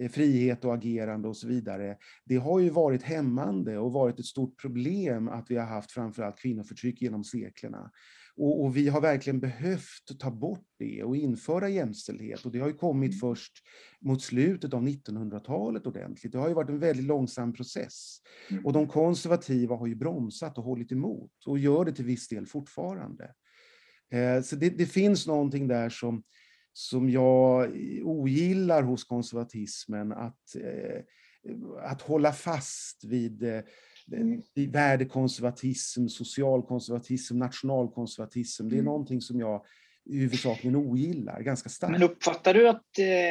A: eh, frihet och agerande och så vidare. Det har ju varit hämmande och varit ett stort problem att vi har haft framförallt kvinnoförtryck genom seklerna. Och, och, vi har verkligen behövt ta bort det och införa jämställdhet. Och det har ju kommit mm. först mot slutet av 1900-talet ordentligt. Det har ju varit en väldigt långsam process. Och de mm. konservativa har ju bromsat och hållit emot och gör det till viss del fortfarande. Eh, så det, det, finns någonting där som, som jag ogillar hos konservatismen, att, eh, att hålla fast vid eh, mm. Värdekonservatism, socialkonservatism, nationalkonservatism. Det är mm. någonting som jag huvudsakligen ogillar, ganska starkt.
B: Men uppfattar du att,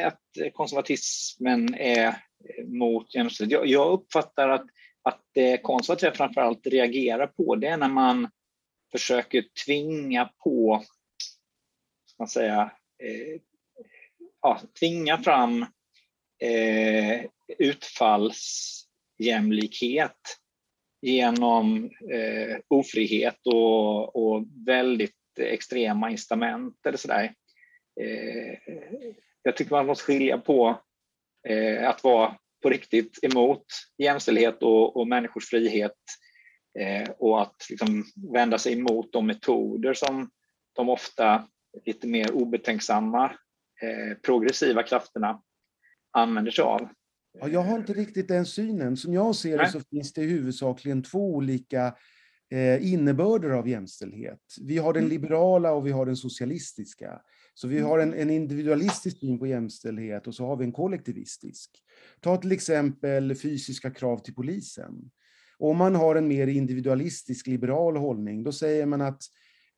B: att konservatismen är mot jämställdhet? Jag, jag uppfattar att, att konservativa framförallt reagerar på det när man försöker tvinga på, ska man säga, eh, ja, tvinga fram eh, utfallsjämlikhet genom eh, ofrihet och, och väldigt extrema incitament eller sådär. Eh, jag tycker man måste skilja på eh, att vara på riktigt emot jämställdhet och, och människors frihet Eh, och att liksom vända sig emot de metoder som de ofta lite mer obetänksamma eh, progressiva krafterna använder sig av.
A: Ja, jag har inte riktigt den synen. Som jag ser det så finns det huvudsakligen två olika eh, innebörder av jämställdhet. Vi har den mm. liberala och vi har den socialistiska. Så vi har en, en, individualistisk syn på jämställdhet och så har vi en kollektivistisk. Ta till exempel fysiska krav till polisen. Om man har en mer individualistisk liberal hållning, då säger man att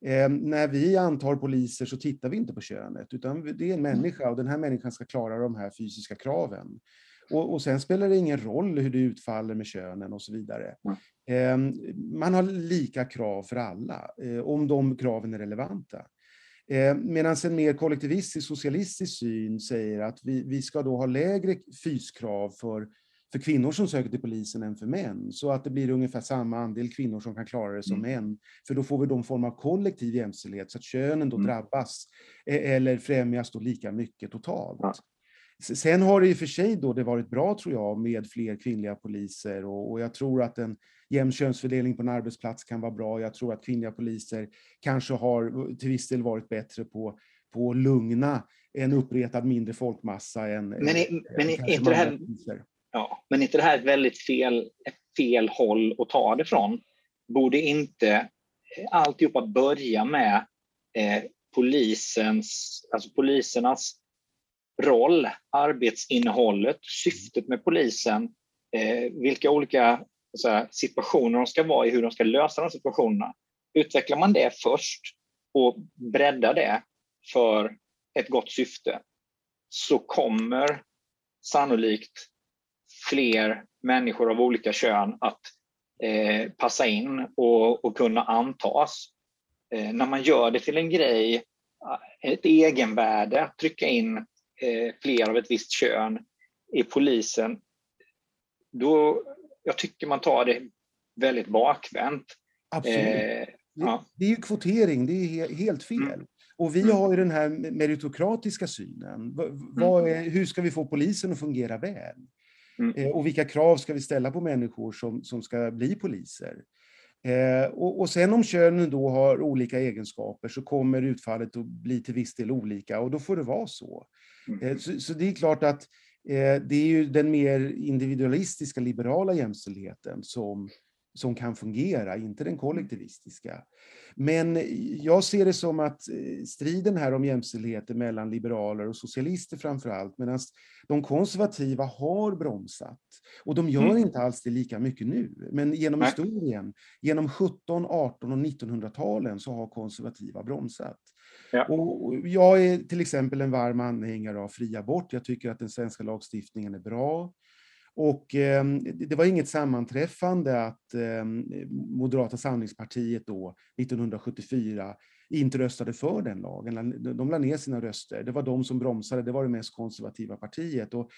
A: eh, när vi antar poliser så tittar vi inte på könet, utan det är en mm. människa och den här människan ska klara de här fysiska kraven. Och, och sen spelar det ingen roll hur det utfaller med könen och så vidare. Eh, man har lika krav för alla, eh, om de kraven är relevanta. Eh, Medan en mer kollektivistisk socialistisk syn säger att vi, vi ska då ha lägre fyskrav för för kvinnor som söker till polisen än för män, så att det blir ungefär samma andel kvinnor som kan klara det som mm. män. För då får vi någon form av kollektiv jämställdhet, så att könen då mm. drabbas eh, eller främjas då lika mycket totalt. Sen har det i och för sig då det varit bra, tror jag, med fler kvinnliga poliser och, och jag tror att en jämn könsfördelning på en arbetsplats kan vara bra. Jag tror att kvinnliga poliser kanske har till viss del varit bättre på, på att lugna en uppretad mindre folkmassa än...
B: Men, är, men är inte det här... Ja, men inte det här ett väldigt fel, fel håll att ta det från? Borde inte eh, alltihopa börja med eh, polisens, alltså polisernas roll, arbetsinnehållet, syftet med polisen, eh, vilka olika här, situationer de ska vara i, hur de ska lösa de situationerna. Utvecklar man det först och breddar det för ett gott syfte så kommer sannolikt fler människor av olika kön att eh, passa in och, och kunna antas. Eh, när man gör det till en grej, ett egenvärde, att trycka in fler av ett visst kön i polisen, då jag tycker man tar det väldigt bakvänt.
A: Absolut. Eh, ja. det, är ju kvotering, det är helt fel. Mm. Och vi mm. har ju den här meritokratiska synen. Vad är, hur ska vi få polisen att fungera väl? Mm. Eh, och vilka krav ska vi ställa på människor som, som ska bli poliser? Eh, och, och sen om könen då har olika egenskaper så kommer utfallet att bli till viss del olika och då får det vara så. Mm. Eh, så, så, det är klart att eh, det är ju den mer individualistiska liberala jämställdheten som, som kan fungera, inte den kollektivistiska. Men jag ser det som att eh, striden här om jämställdheten mellan liberaler och socialister framför allt, medan de konservativa har bromsat. Och de gör mm. inte alls det lika mycket nu. Men genom Nej. historien, genom 17, 18 och 1900-talen så har konservativa bromsat. Ja. Och jag är till exempel en varm anhängare av fri abort. Jag tycker att den svenska lagstiftningen är bra. Och eh, det var inget sammanträffande att eh, Moderata samlingspartiet då 1974 inte röstade för den lagen. De lade ner sina röster. Det var de som bromsade. Det var det mest konservativa partiet. Och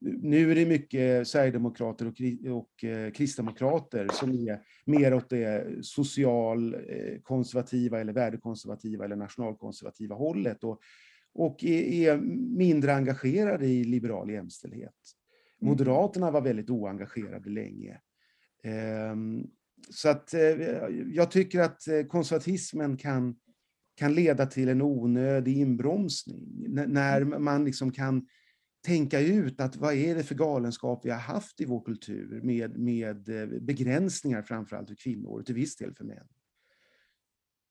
A: nu är det mycket sverigedemokrater och, och eh, kristdemokrater som är mer åt det socialkonservativa eh, eller värdekonservativa eller nationalkonservativa hållet och, och är, är mindre engagerade i liberal jämställdhet. Mm. Moderaterna var väldigt oengagerade länge. Ehm, så att eh, jag tycker att eh, konservatismen kan, kan leda till en onödig inbromsning. När mm. man liksom kan tänka ut att vad är det för galenskap vi har haft i vår kultur med, med eh, begränsningar framförallt för kvinnor och till viss del för män.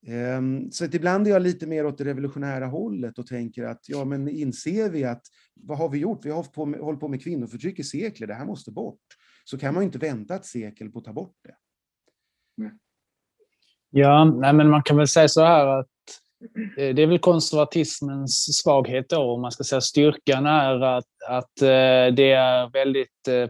A: Ehm, så att ibland är jag lite mer åt det revolutionära hållet och tänker att ja, men inser vi att vad har vi gjort? Vi har hållit på med, hållit på med kvinnoförtryck i sekler, det här måste bort. Så kan man ju inte vänta ett sekel på att ta bort det.
C: Ja, nej, men man kan väl säga så här att det är väl konservatismens svaghet då, om man ska säga styrkan är att, att eh, det är väldigt eh,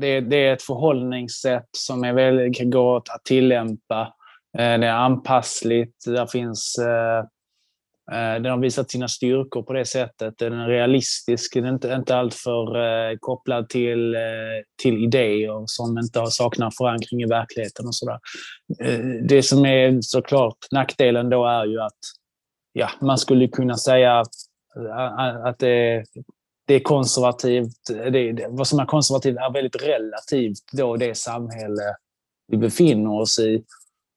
C: det, det är ett förhållningssätt som är väldigt, kan gå att tillämpa Eh, Eh, det är anpassligt. Där finns, eh, eh, den har visat sina styrkor på det sättet. Den är realistisk. Den är inte, inte alltför kopplad till, till idéer som inte har saknar förankring i verkligheten och sådär. Det som är såklart nackdelen då är ju att ja, man skulle kunna säga att, att det, det är konservativt. Det, vad som är konservativt är väldigt relativt då det samhälle vi befinner oss i.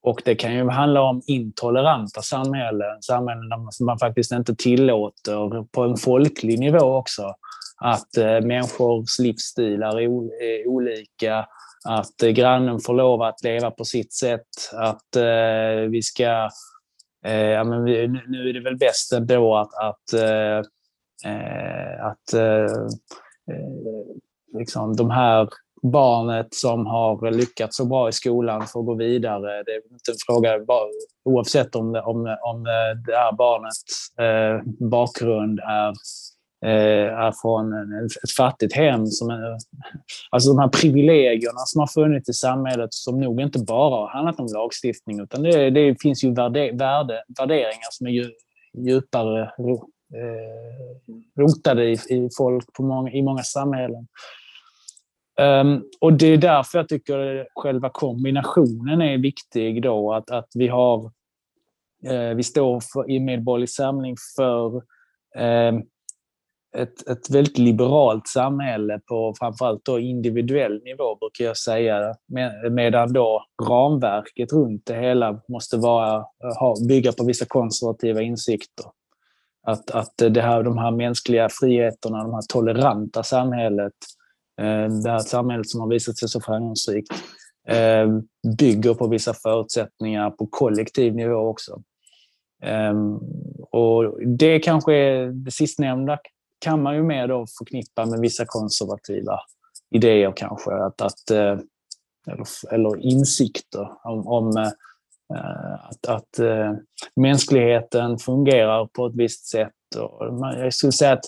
C: Och det kan ju handla om intoleranta samhällen, samhällen där man faktiskt inte tillåter, på en folklig nivå också, att eh, människors livsstilar är, är eh, olika, att eh, grannen får lov att leva på sitt sätt, att eh, vi ska... Eh, ja, men vi, nu är det väl bäst ändå att, att, eh, att liksom de här barnet som har lyckats så bra i skolan får gå vidare. Det är inte en fråga oavsett om, om, om eh, det här barnets eh, bakgrund är, eh, är från ett fattigt hem. Som är, alltså de här privilegierna som har funnits i samhället som nog inte bara har handlat om lagstiftning utan det, det finns ju värde, värde, värderingar som är ju, djupare eh, rotade i, i folk på många, i många samhällen. Um, och det är därför jag tycker själva kombinationen är viktig då, att, att vi har eh, vi står för, i Medborgerlig Samling för ehm, ett, ett väldigt liberalt samhälle på framförallt då individuell nivå, brukar jag säga. Med, medan då ramverket runt det hela måste vara, eh, ha, bygga på vissa konservativa insikter. Att, att det här, de här mänskliga friheterna, de här toleranta samhället, Eh, Eh, det här samhället som har visat sig så framgångsrikt eh, bygger på vissa förutsättningar på kollektiv nivå också. Ehm, och det kanske är det sistnämnda kan man ju mer då förknippa med vissa konservativa idéer kanske. Att, att, eh, eller, eller insikter om, om att, att mänskligheten fungerar på ett visst sätt. Och jag skulle säga att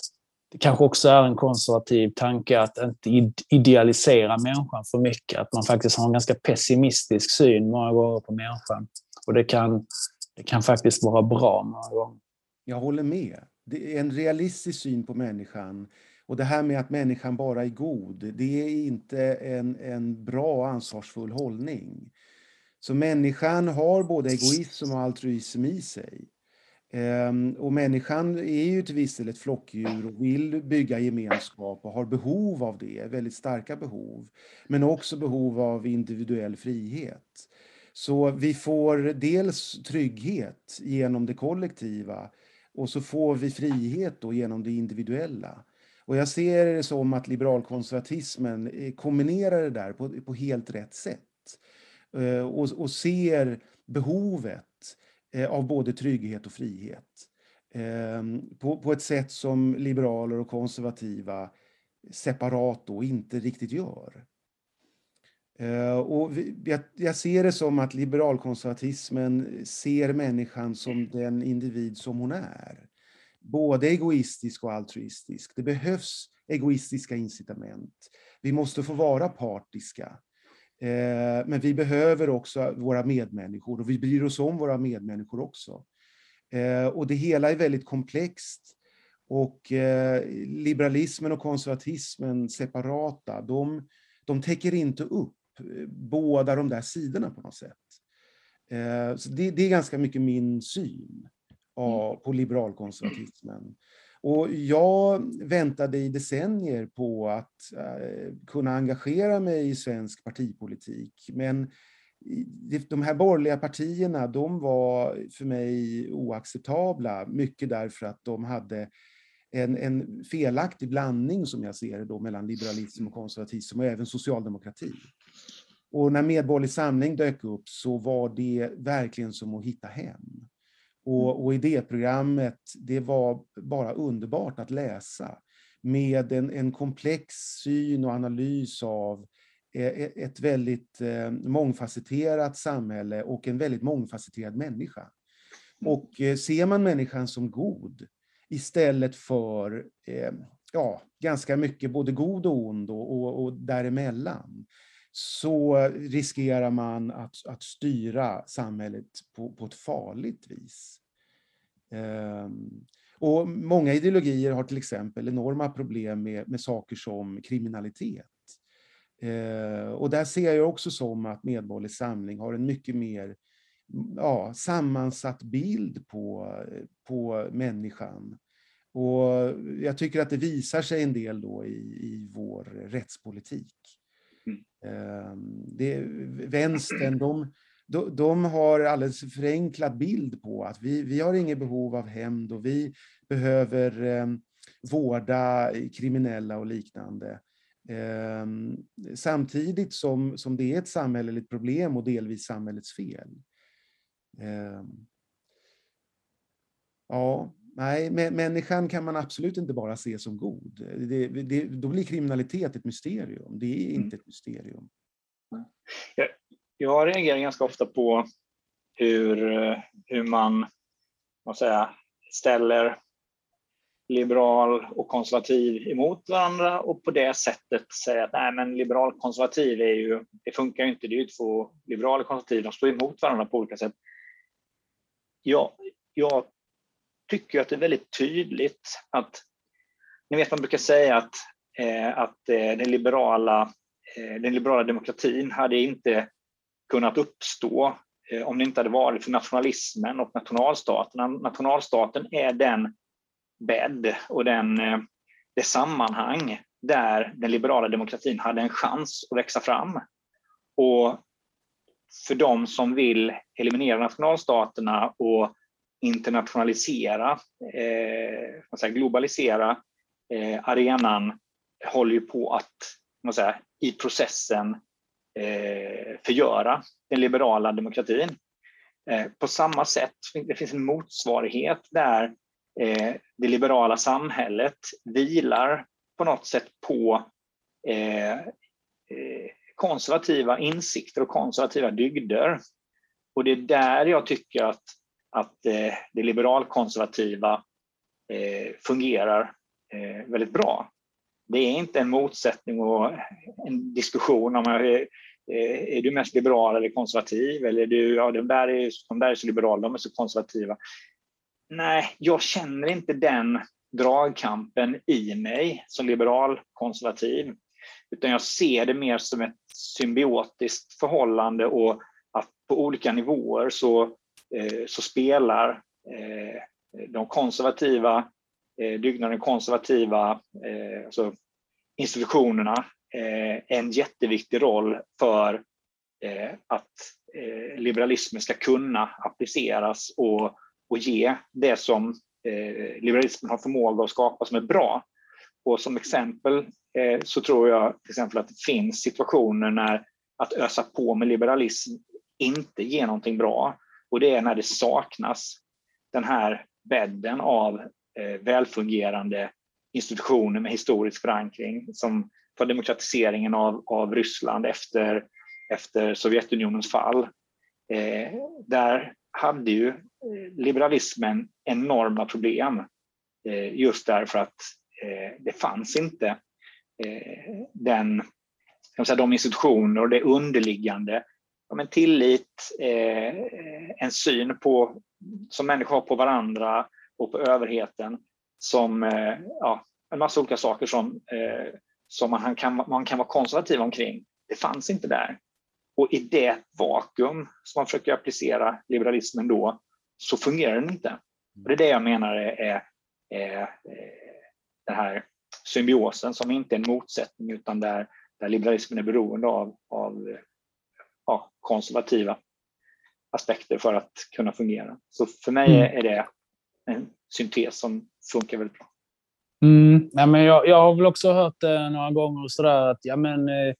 C: det kanske också är en konservativ tanke att inte idealisera människan för mycket. Att man faktiskt har en ganska pessimistisk syn många gånger på människan. Och det kan, det kan faktiskt vara bra många gånger.
A: Jag håller med. Det är en realistisk syn på människan. Och det här med att människan bara är god, det är inte en, en bra ansvarsfull hållning. Så människan har både egoism och altruism i sig. Ehm, och människan är ju till viss del ett flockdjur och vill bygga gemenskap och har behov av det, väldigt starka behov. Men också behov av individuell frihet. Så vi får dels trygghet genom det kollektiva och så får vi frihet då genom det individuella. Och jag ser det som att liberalkonservatismen eh, kombinerar det där på, på helt rätt sätt. Ehm, och, och ser behovet Eh, av både trygghet och frihet. Ehm, på, på ett sätt som liberaler och konservativa separat då inte riktigt gör. Eh, och jag, jag ser det som att liberalkonservatismen ser människan som den individ som hon är både egoistisk och altruistisk. Det behövs egoistiska incitament. Vi måste få vara partiska. Eh, men vi behöver också våra medmänniskor och vi bryr oss om våra medmänniskor också. Eh, och det hela är väldigt komplext. Och eh, liberalismen och konservatismen separata, de, de täcker inte upp båda de där sidorna på något sätt. Så det, det är ganska mycket min syn. Mm. på liberalkonservatismen. Och jag väntade i decennier på att eh, kunna engagera mig i svensk partipolitik. Men de här borgerliga partierna, de var för mig oacceptabla. Mycket därför att de hade en, en felaktig blandning, som jag ser det, då, mellan liberalism och konservatism och även socialdemokrati. Och när Medborgerlig Samling dök upp så var det verkligen som att hitta hem. Och, mm. och idéprogrammet, det var bara underbart att läsa med en, en komplex syn och analys av e, e, ett väldigt eh, mångfacetterat samhälle och en väldigt mångfacetterad människa. Mm. Och eh, ser man människan som god istället för eh, ja, ganska mycket både god och ond och, och, och däremellan, så riskerar man att, att styra samhället på, på ett farligt vis. Um, och många ideologier har till exempel enorma problem med, med saker som kriminalitet. Uh, och där ser jag också som att Medborgerlig Samling har en mycket mer ja, sammansatt bild på, på människan. Och jag tycker att det visar sig en del då i, i vår rättspolitik. Mm. Det, vänstern, de, de, de har alldeles förenklad bild på att vi, vi har inget behov av hämnd och vi behöver eh, vårda kriminella och liknande. Eh, samtidigt som, som det är ett samhälleligt problem och delvis samhällets fel. Eh, ja, Nej, människan kan man absolut inte bara se som god. Det, det, då blir kriminalitet ett mysterium. Det är inte ett mysterium.
B: Jag, jag reagerar ganska ofta på hur, hur man vad säga, ställer liberal och konservativ emot varandra och på det sättet säger att nej, men liberal och konservativ är ju, det funkar ju inte, det är ju två liberala och konservativ, de står emot varandra på olika sätt. Jag, jag tycker att det är väldigt tydligt att, ni vet man brukar säga att, eh, att eh, den, liberala, eh, den liberala demokratin hade inte kunnat uppstå eh, om det inte hade varit för nationalismen och nationalstaten. Nationalstaten är den bädd och den, eh, det sammanhang där den liberala demokratin hade en chans att växa fram. Och för de som vill eliminera nationalstaterna och internationalisera, eh, globalisera eh, arenan håller ju på att man säger, i processen eh, förgöra den liberala demokratin. Eh, på samma sätt, det finns en motsvarighet där eh, det liberala samhället vilar på något sätt på eh, eh konservativa insikter och konservativa dygder. Och det är där jag tycker att att eh, det liberalkonservativa eh, fungerar eh, väldigt bra. Det är inte en motsättning och en diskussion om är, är du mest liberal eller konservativ eller är du, ja, de, där är, de där är så liberala, de är så konservativa. Nej, jag känner inte den dragkampen i mig som liberal konservativ, utan jag ser det mer som ett symbiotiskt förhållande och att på olika nivåer så, Eh, så spelar eh, de konservativa eh, dygnaden konservativa alltså institutionerna en jätteviktig roll för att liberalismen ska kunna appliceras och, och ge det som liberalismen har förmåga att skapa som är bra. Och som exempel så tror jag till exempel att det finns situationer när att ösa på med liberalism inte ger någonting bra. Och det är när det saknas den här bädden av eh, välfungerande institutioner med historisk förankring som för demokratiseringen av, av Ryssland efter, efter Sovjetunionens fall. Eh, där hade ju eh, liberalismen enorma problem eh, just därför att eh, det fanns inte eh, den, säga, de institutioner och det underliggande ja, men tillit, eh, en syn på, som människor har på varandra och på överheten som eh, ja, en massa olika saker som, eh, som man, kan, man kan vara konservativ omkring. Det fanns inte där. Och i det vakuum som man försöker applicera liberalismen då så fungerar den inte. Och det är det jag menar är, är, är eh, den här symbiosen som inte är en motsättning utan där, där liberalismen är beroende av, av ja, konservativa aspekter för att kunna fungera. Så för mig mm. är det en syntes som funkar väldigt bra.
C: Mm, ja, men jag, jag har väl också hört eh, några gånger sådär att ja, men, eh,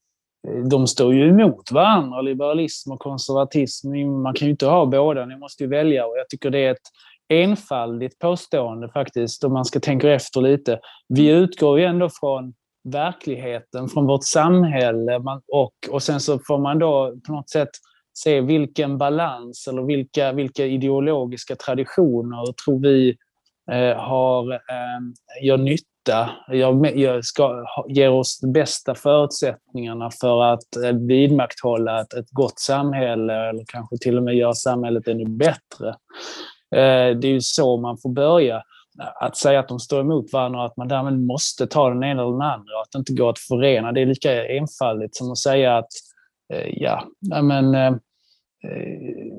C: de står ju emot varandra, liberalism och konservatism. Man kan ju inte ha båda, ni måste ju välja. Och jag tycker det är ett enfaldigt påstående faktiskt, om man ska tänka efter lite. Vi utgår ju ändå från verkligheten, från vårt samhälle. Man, och, och sen så får man då på något sätt se vilken balans eller vilka, vilka ideologiska traditioner tror vi eh, har, eh, gör nytta, gör, gör, ska, ger oss de bästa förutsättningarna för att eh, vidmakthålla ett, ett gott samhälle eller kanske till och med göra samhället ännu bättre. Eh, det är ju så man får börja att säga att de står emot varandra och att man därmed måste ta den ena eller den andra och att det inte går att förena, det är lika enfaldigt som att säga att eh, ja, men, eh, eh,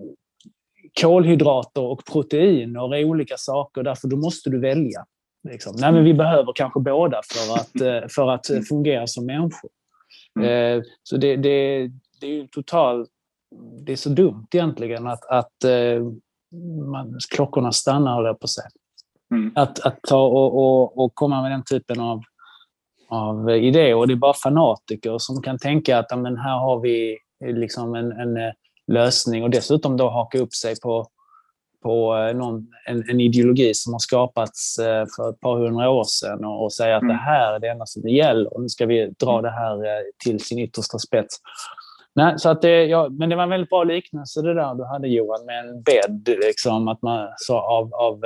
C: kolhydrater och proteiner är olika saker, därför då måste du välja. Liksom. Nej, men vi behöver kanske båda för att, för att fungera som människor. Mm. Så det, det, det är ju totalt... Det är så dumt egentligen att, att man, klockorna stannar, höll jag på att säga. Mm. Att, att ta och, och, och, komma med den typen av, av idéer. Och det är bara fanatiker som kan tänka att men här har vi liksom en, en eh, lösning och dessutom då haka upp sig på, på eh, någon, en, en, ideologi som har skapats eh, för ett par hundra år sedan och, och säga att mm. det här är det enda som gäller och nu ska vi dra mm. det här till sin yttersta spets. Nej, så att det, ja, men det var en väldigt bra liknelse det där du hade Johan med en bädd. Liksom, att man, så av, av,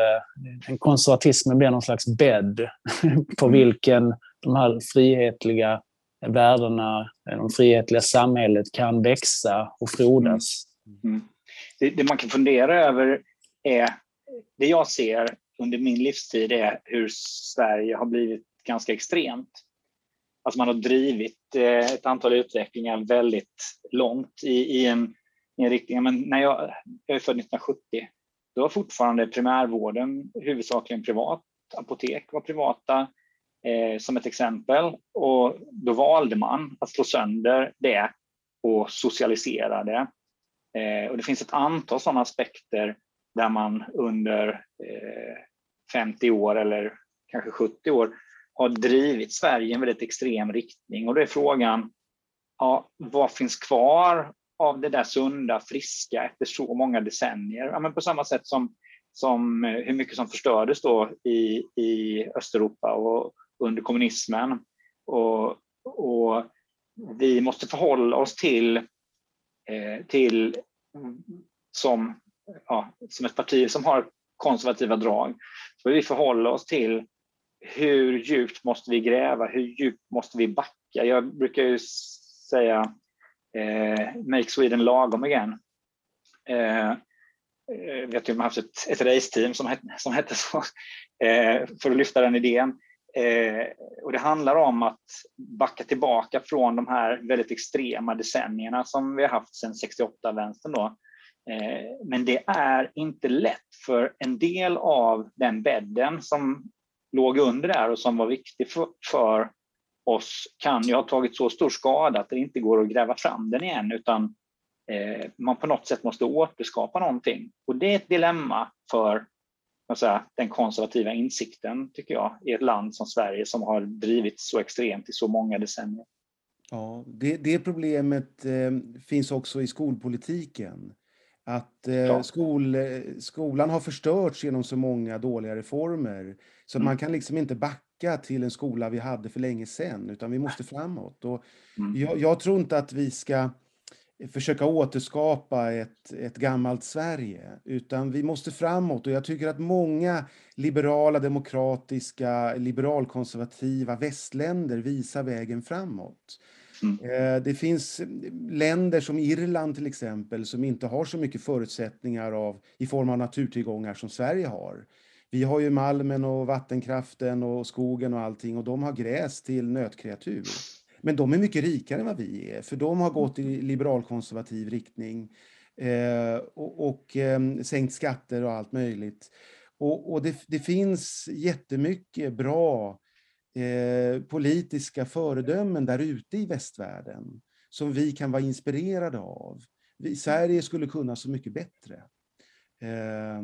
C: en konservatismen blir någon slags bädd på mm. vilken de här frihetliga värdena, det frihetliga samhället kan växa och frodas.
B: Mm. Mm. Det, det, man kan fundera över är, det jag ser under min livstid är hur Sverige har blivit ganska extremt. Alltså man har drivit eh, ett antal utvecklingar väldigt långt i, i, en, i en riktning. Men när jag, jag är född 1970, då var fortfarande primärvården huvudsakligen privat. Apotek var privata, eh, som ett exempel. Och då valde man att slå sönder det och socialisera det. Eh, och det finns ett antal sådana aspekter där man under eh, 50 år eller kanske 70 år har drivit Sverige i en väldigt extrem riktning. Och då är frågan, ja, vad finns kvar av det där sunda, friska efter så många decennier? Ja, men på samma sätt som, som eh, hur mycket som förstördes då i, i Östeuropa och under kommunismen. Och, och vi måste förhålla oss till, eh, till som, ja, som ett parti som har konservativa drag, så vi förhålla oss till hur djupt måste vi gräva? Hur djupt måste vi backa? Jag brukar ju säga eh, Make Sweden lagom igen. Eh, eh vet ju, man har haft ett, ett raceteam som, het, som hette så eh, för att lyfta den idén. Eh, och det handlar om att backa tillbaka från de här väldigt extrema decennierna som vi har haft sedan 68-vänstern. Då. Eh, men det är inte lätt för en del av den bädden som låg under där och som var viktig för, för oss kan ju ha tagit så stor skada att det inte går att gräva fram den igen utan eh, man på något sätt måste återskapa någonting. Och det är ett dilemma för säga, den konservativa insikten, tycker jag, i ett land som Sverige som har drivits så extremt i så många decennier.
A: Ja, det, det problemet eh, finns också i skolpolitiken. Att eh, skol, skolan har förstörts genom så många dåliga reformer. Så mm. man kan liksom inte backa till en skola vi hade för länge sedan, utan vi måste framåt. Och mm. jag, jag, tror inte att vi ska försöka återskapa ett, ett gammalt Sverige, utan vi måste framåt. Och jag tycker att många liberala, demokratiska, liberalkonservativa västländer visar vägen framåt. Mm. Eh, det finns eh, länder som Irland till exempel som inte har så mycket förutsättningar av, i form av naturtillgångar som Sverige har. Vi har ju malmen och vattenkraften och skogen och allting och de har gräs till nötkreatur. Men de är mycket rikare än vad vi är, för de har gått i liberalkonservativ riktning eh, och, och eh, sänkt skatter och allt möjligt. Och, och det, det, finns jättemycket bra eh, politiska föredömen där ute i västvärlden som vi kan vara inspirerade av. Vi, Sverige skulle kunna så mycket bättre. Eh,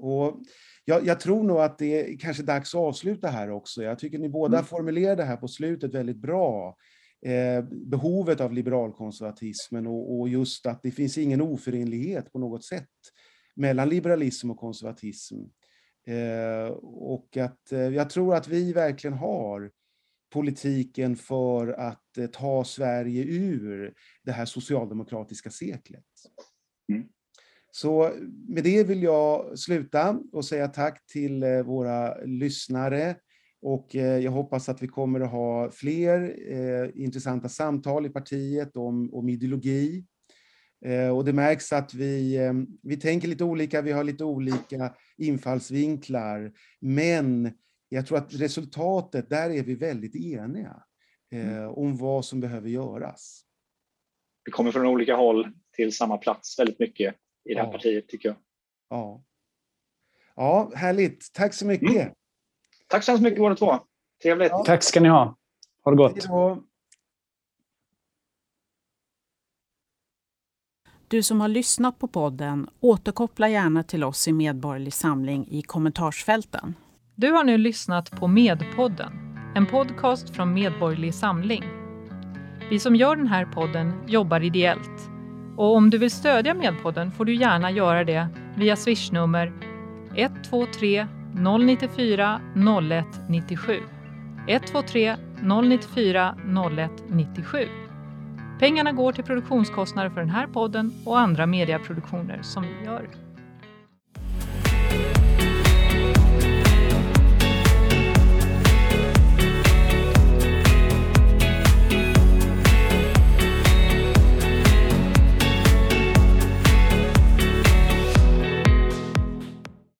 A: och jag, jag, tror nog att det är kanske dags att avsluta här också. Jag tycker ni båda mm. formulerade här på slutet väldigt bra. Eh, behovet av liberalkonservatismen och, och, just att det finns ingen oförenlighet på något sätt mellan liberalism och konservatism. Eh, och att eh, jag tror att vi verkligen har politiken för att eh, ta Sverige ur det här socialdemokratiska seklet. Mm. Så med det vill jag sluta och säga tack till eh, våra lyssnare. Och eh, jag hoppas att vi kommer att ha fler eh, intressanta samtal i partiet om, om ideologi. Och det märks att vi, vi tänker lite olika, vi har lite olika infallsvinklar. Men jag tror att resultatet, där är vi väldigt eniga mm. om vad som behöver göras.
B: Vi kommer från olika håll till samma plats väldigt mycket i det här ja. partiet tycker jag.
A: Ja. ja, härligt. Tack så mycket. Mm.
B: Tack så hemskt mycket båda två. Trevligt. Ja.
C: Tack ska ni ha. Ha det gott.
D: Du som har lyssnat på podden, återkoppla gärna till oss i Medborgerlig Samling i kommentarsfälten. Du har nu lyssnat på Medpodden, en podcast från Medborgerlig Samling. Vi som gör den här podden jobbar ideellt och om du vill stödja Medpodden får du gärna göra det via swishnummer 123 094 0197. 123 094 0197. Pengarna går till produktionskostnader för den här podden och andra mediaproduktioner som vi gör.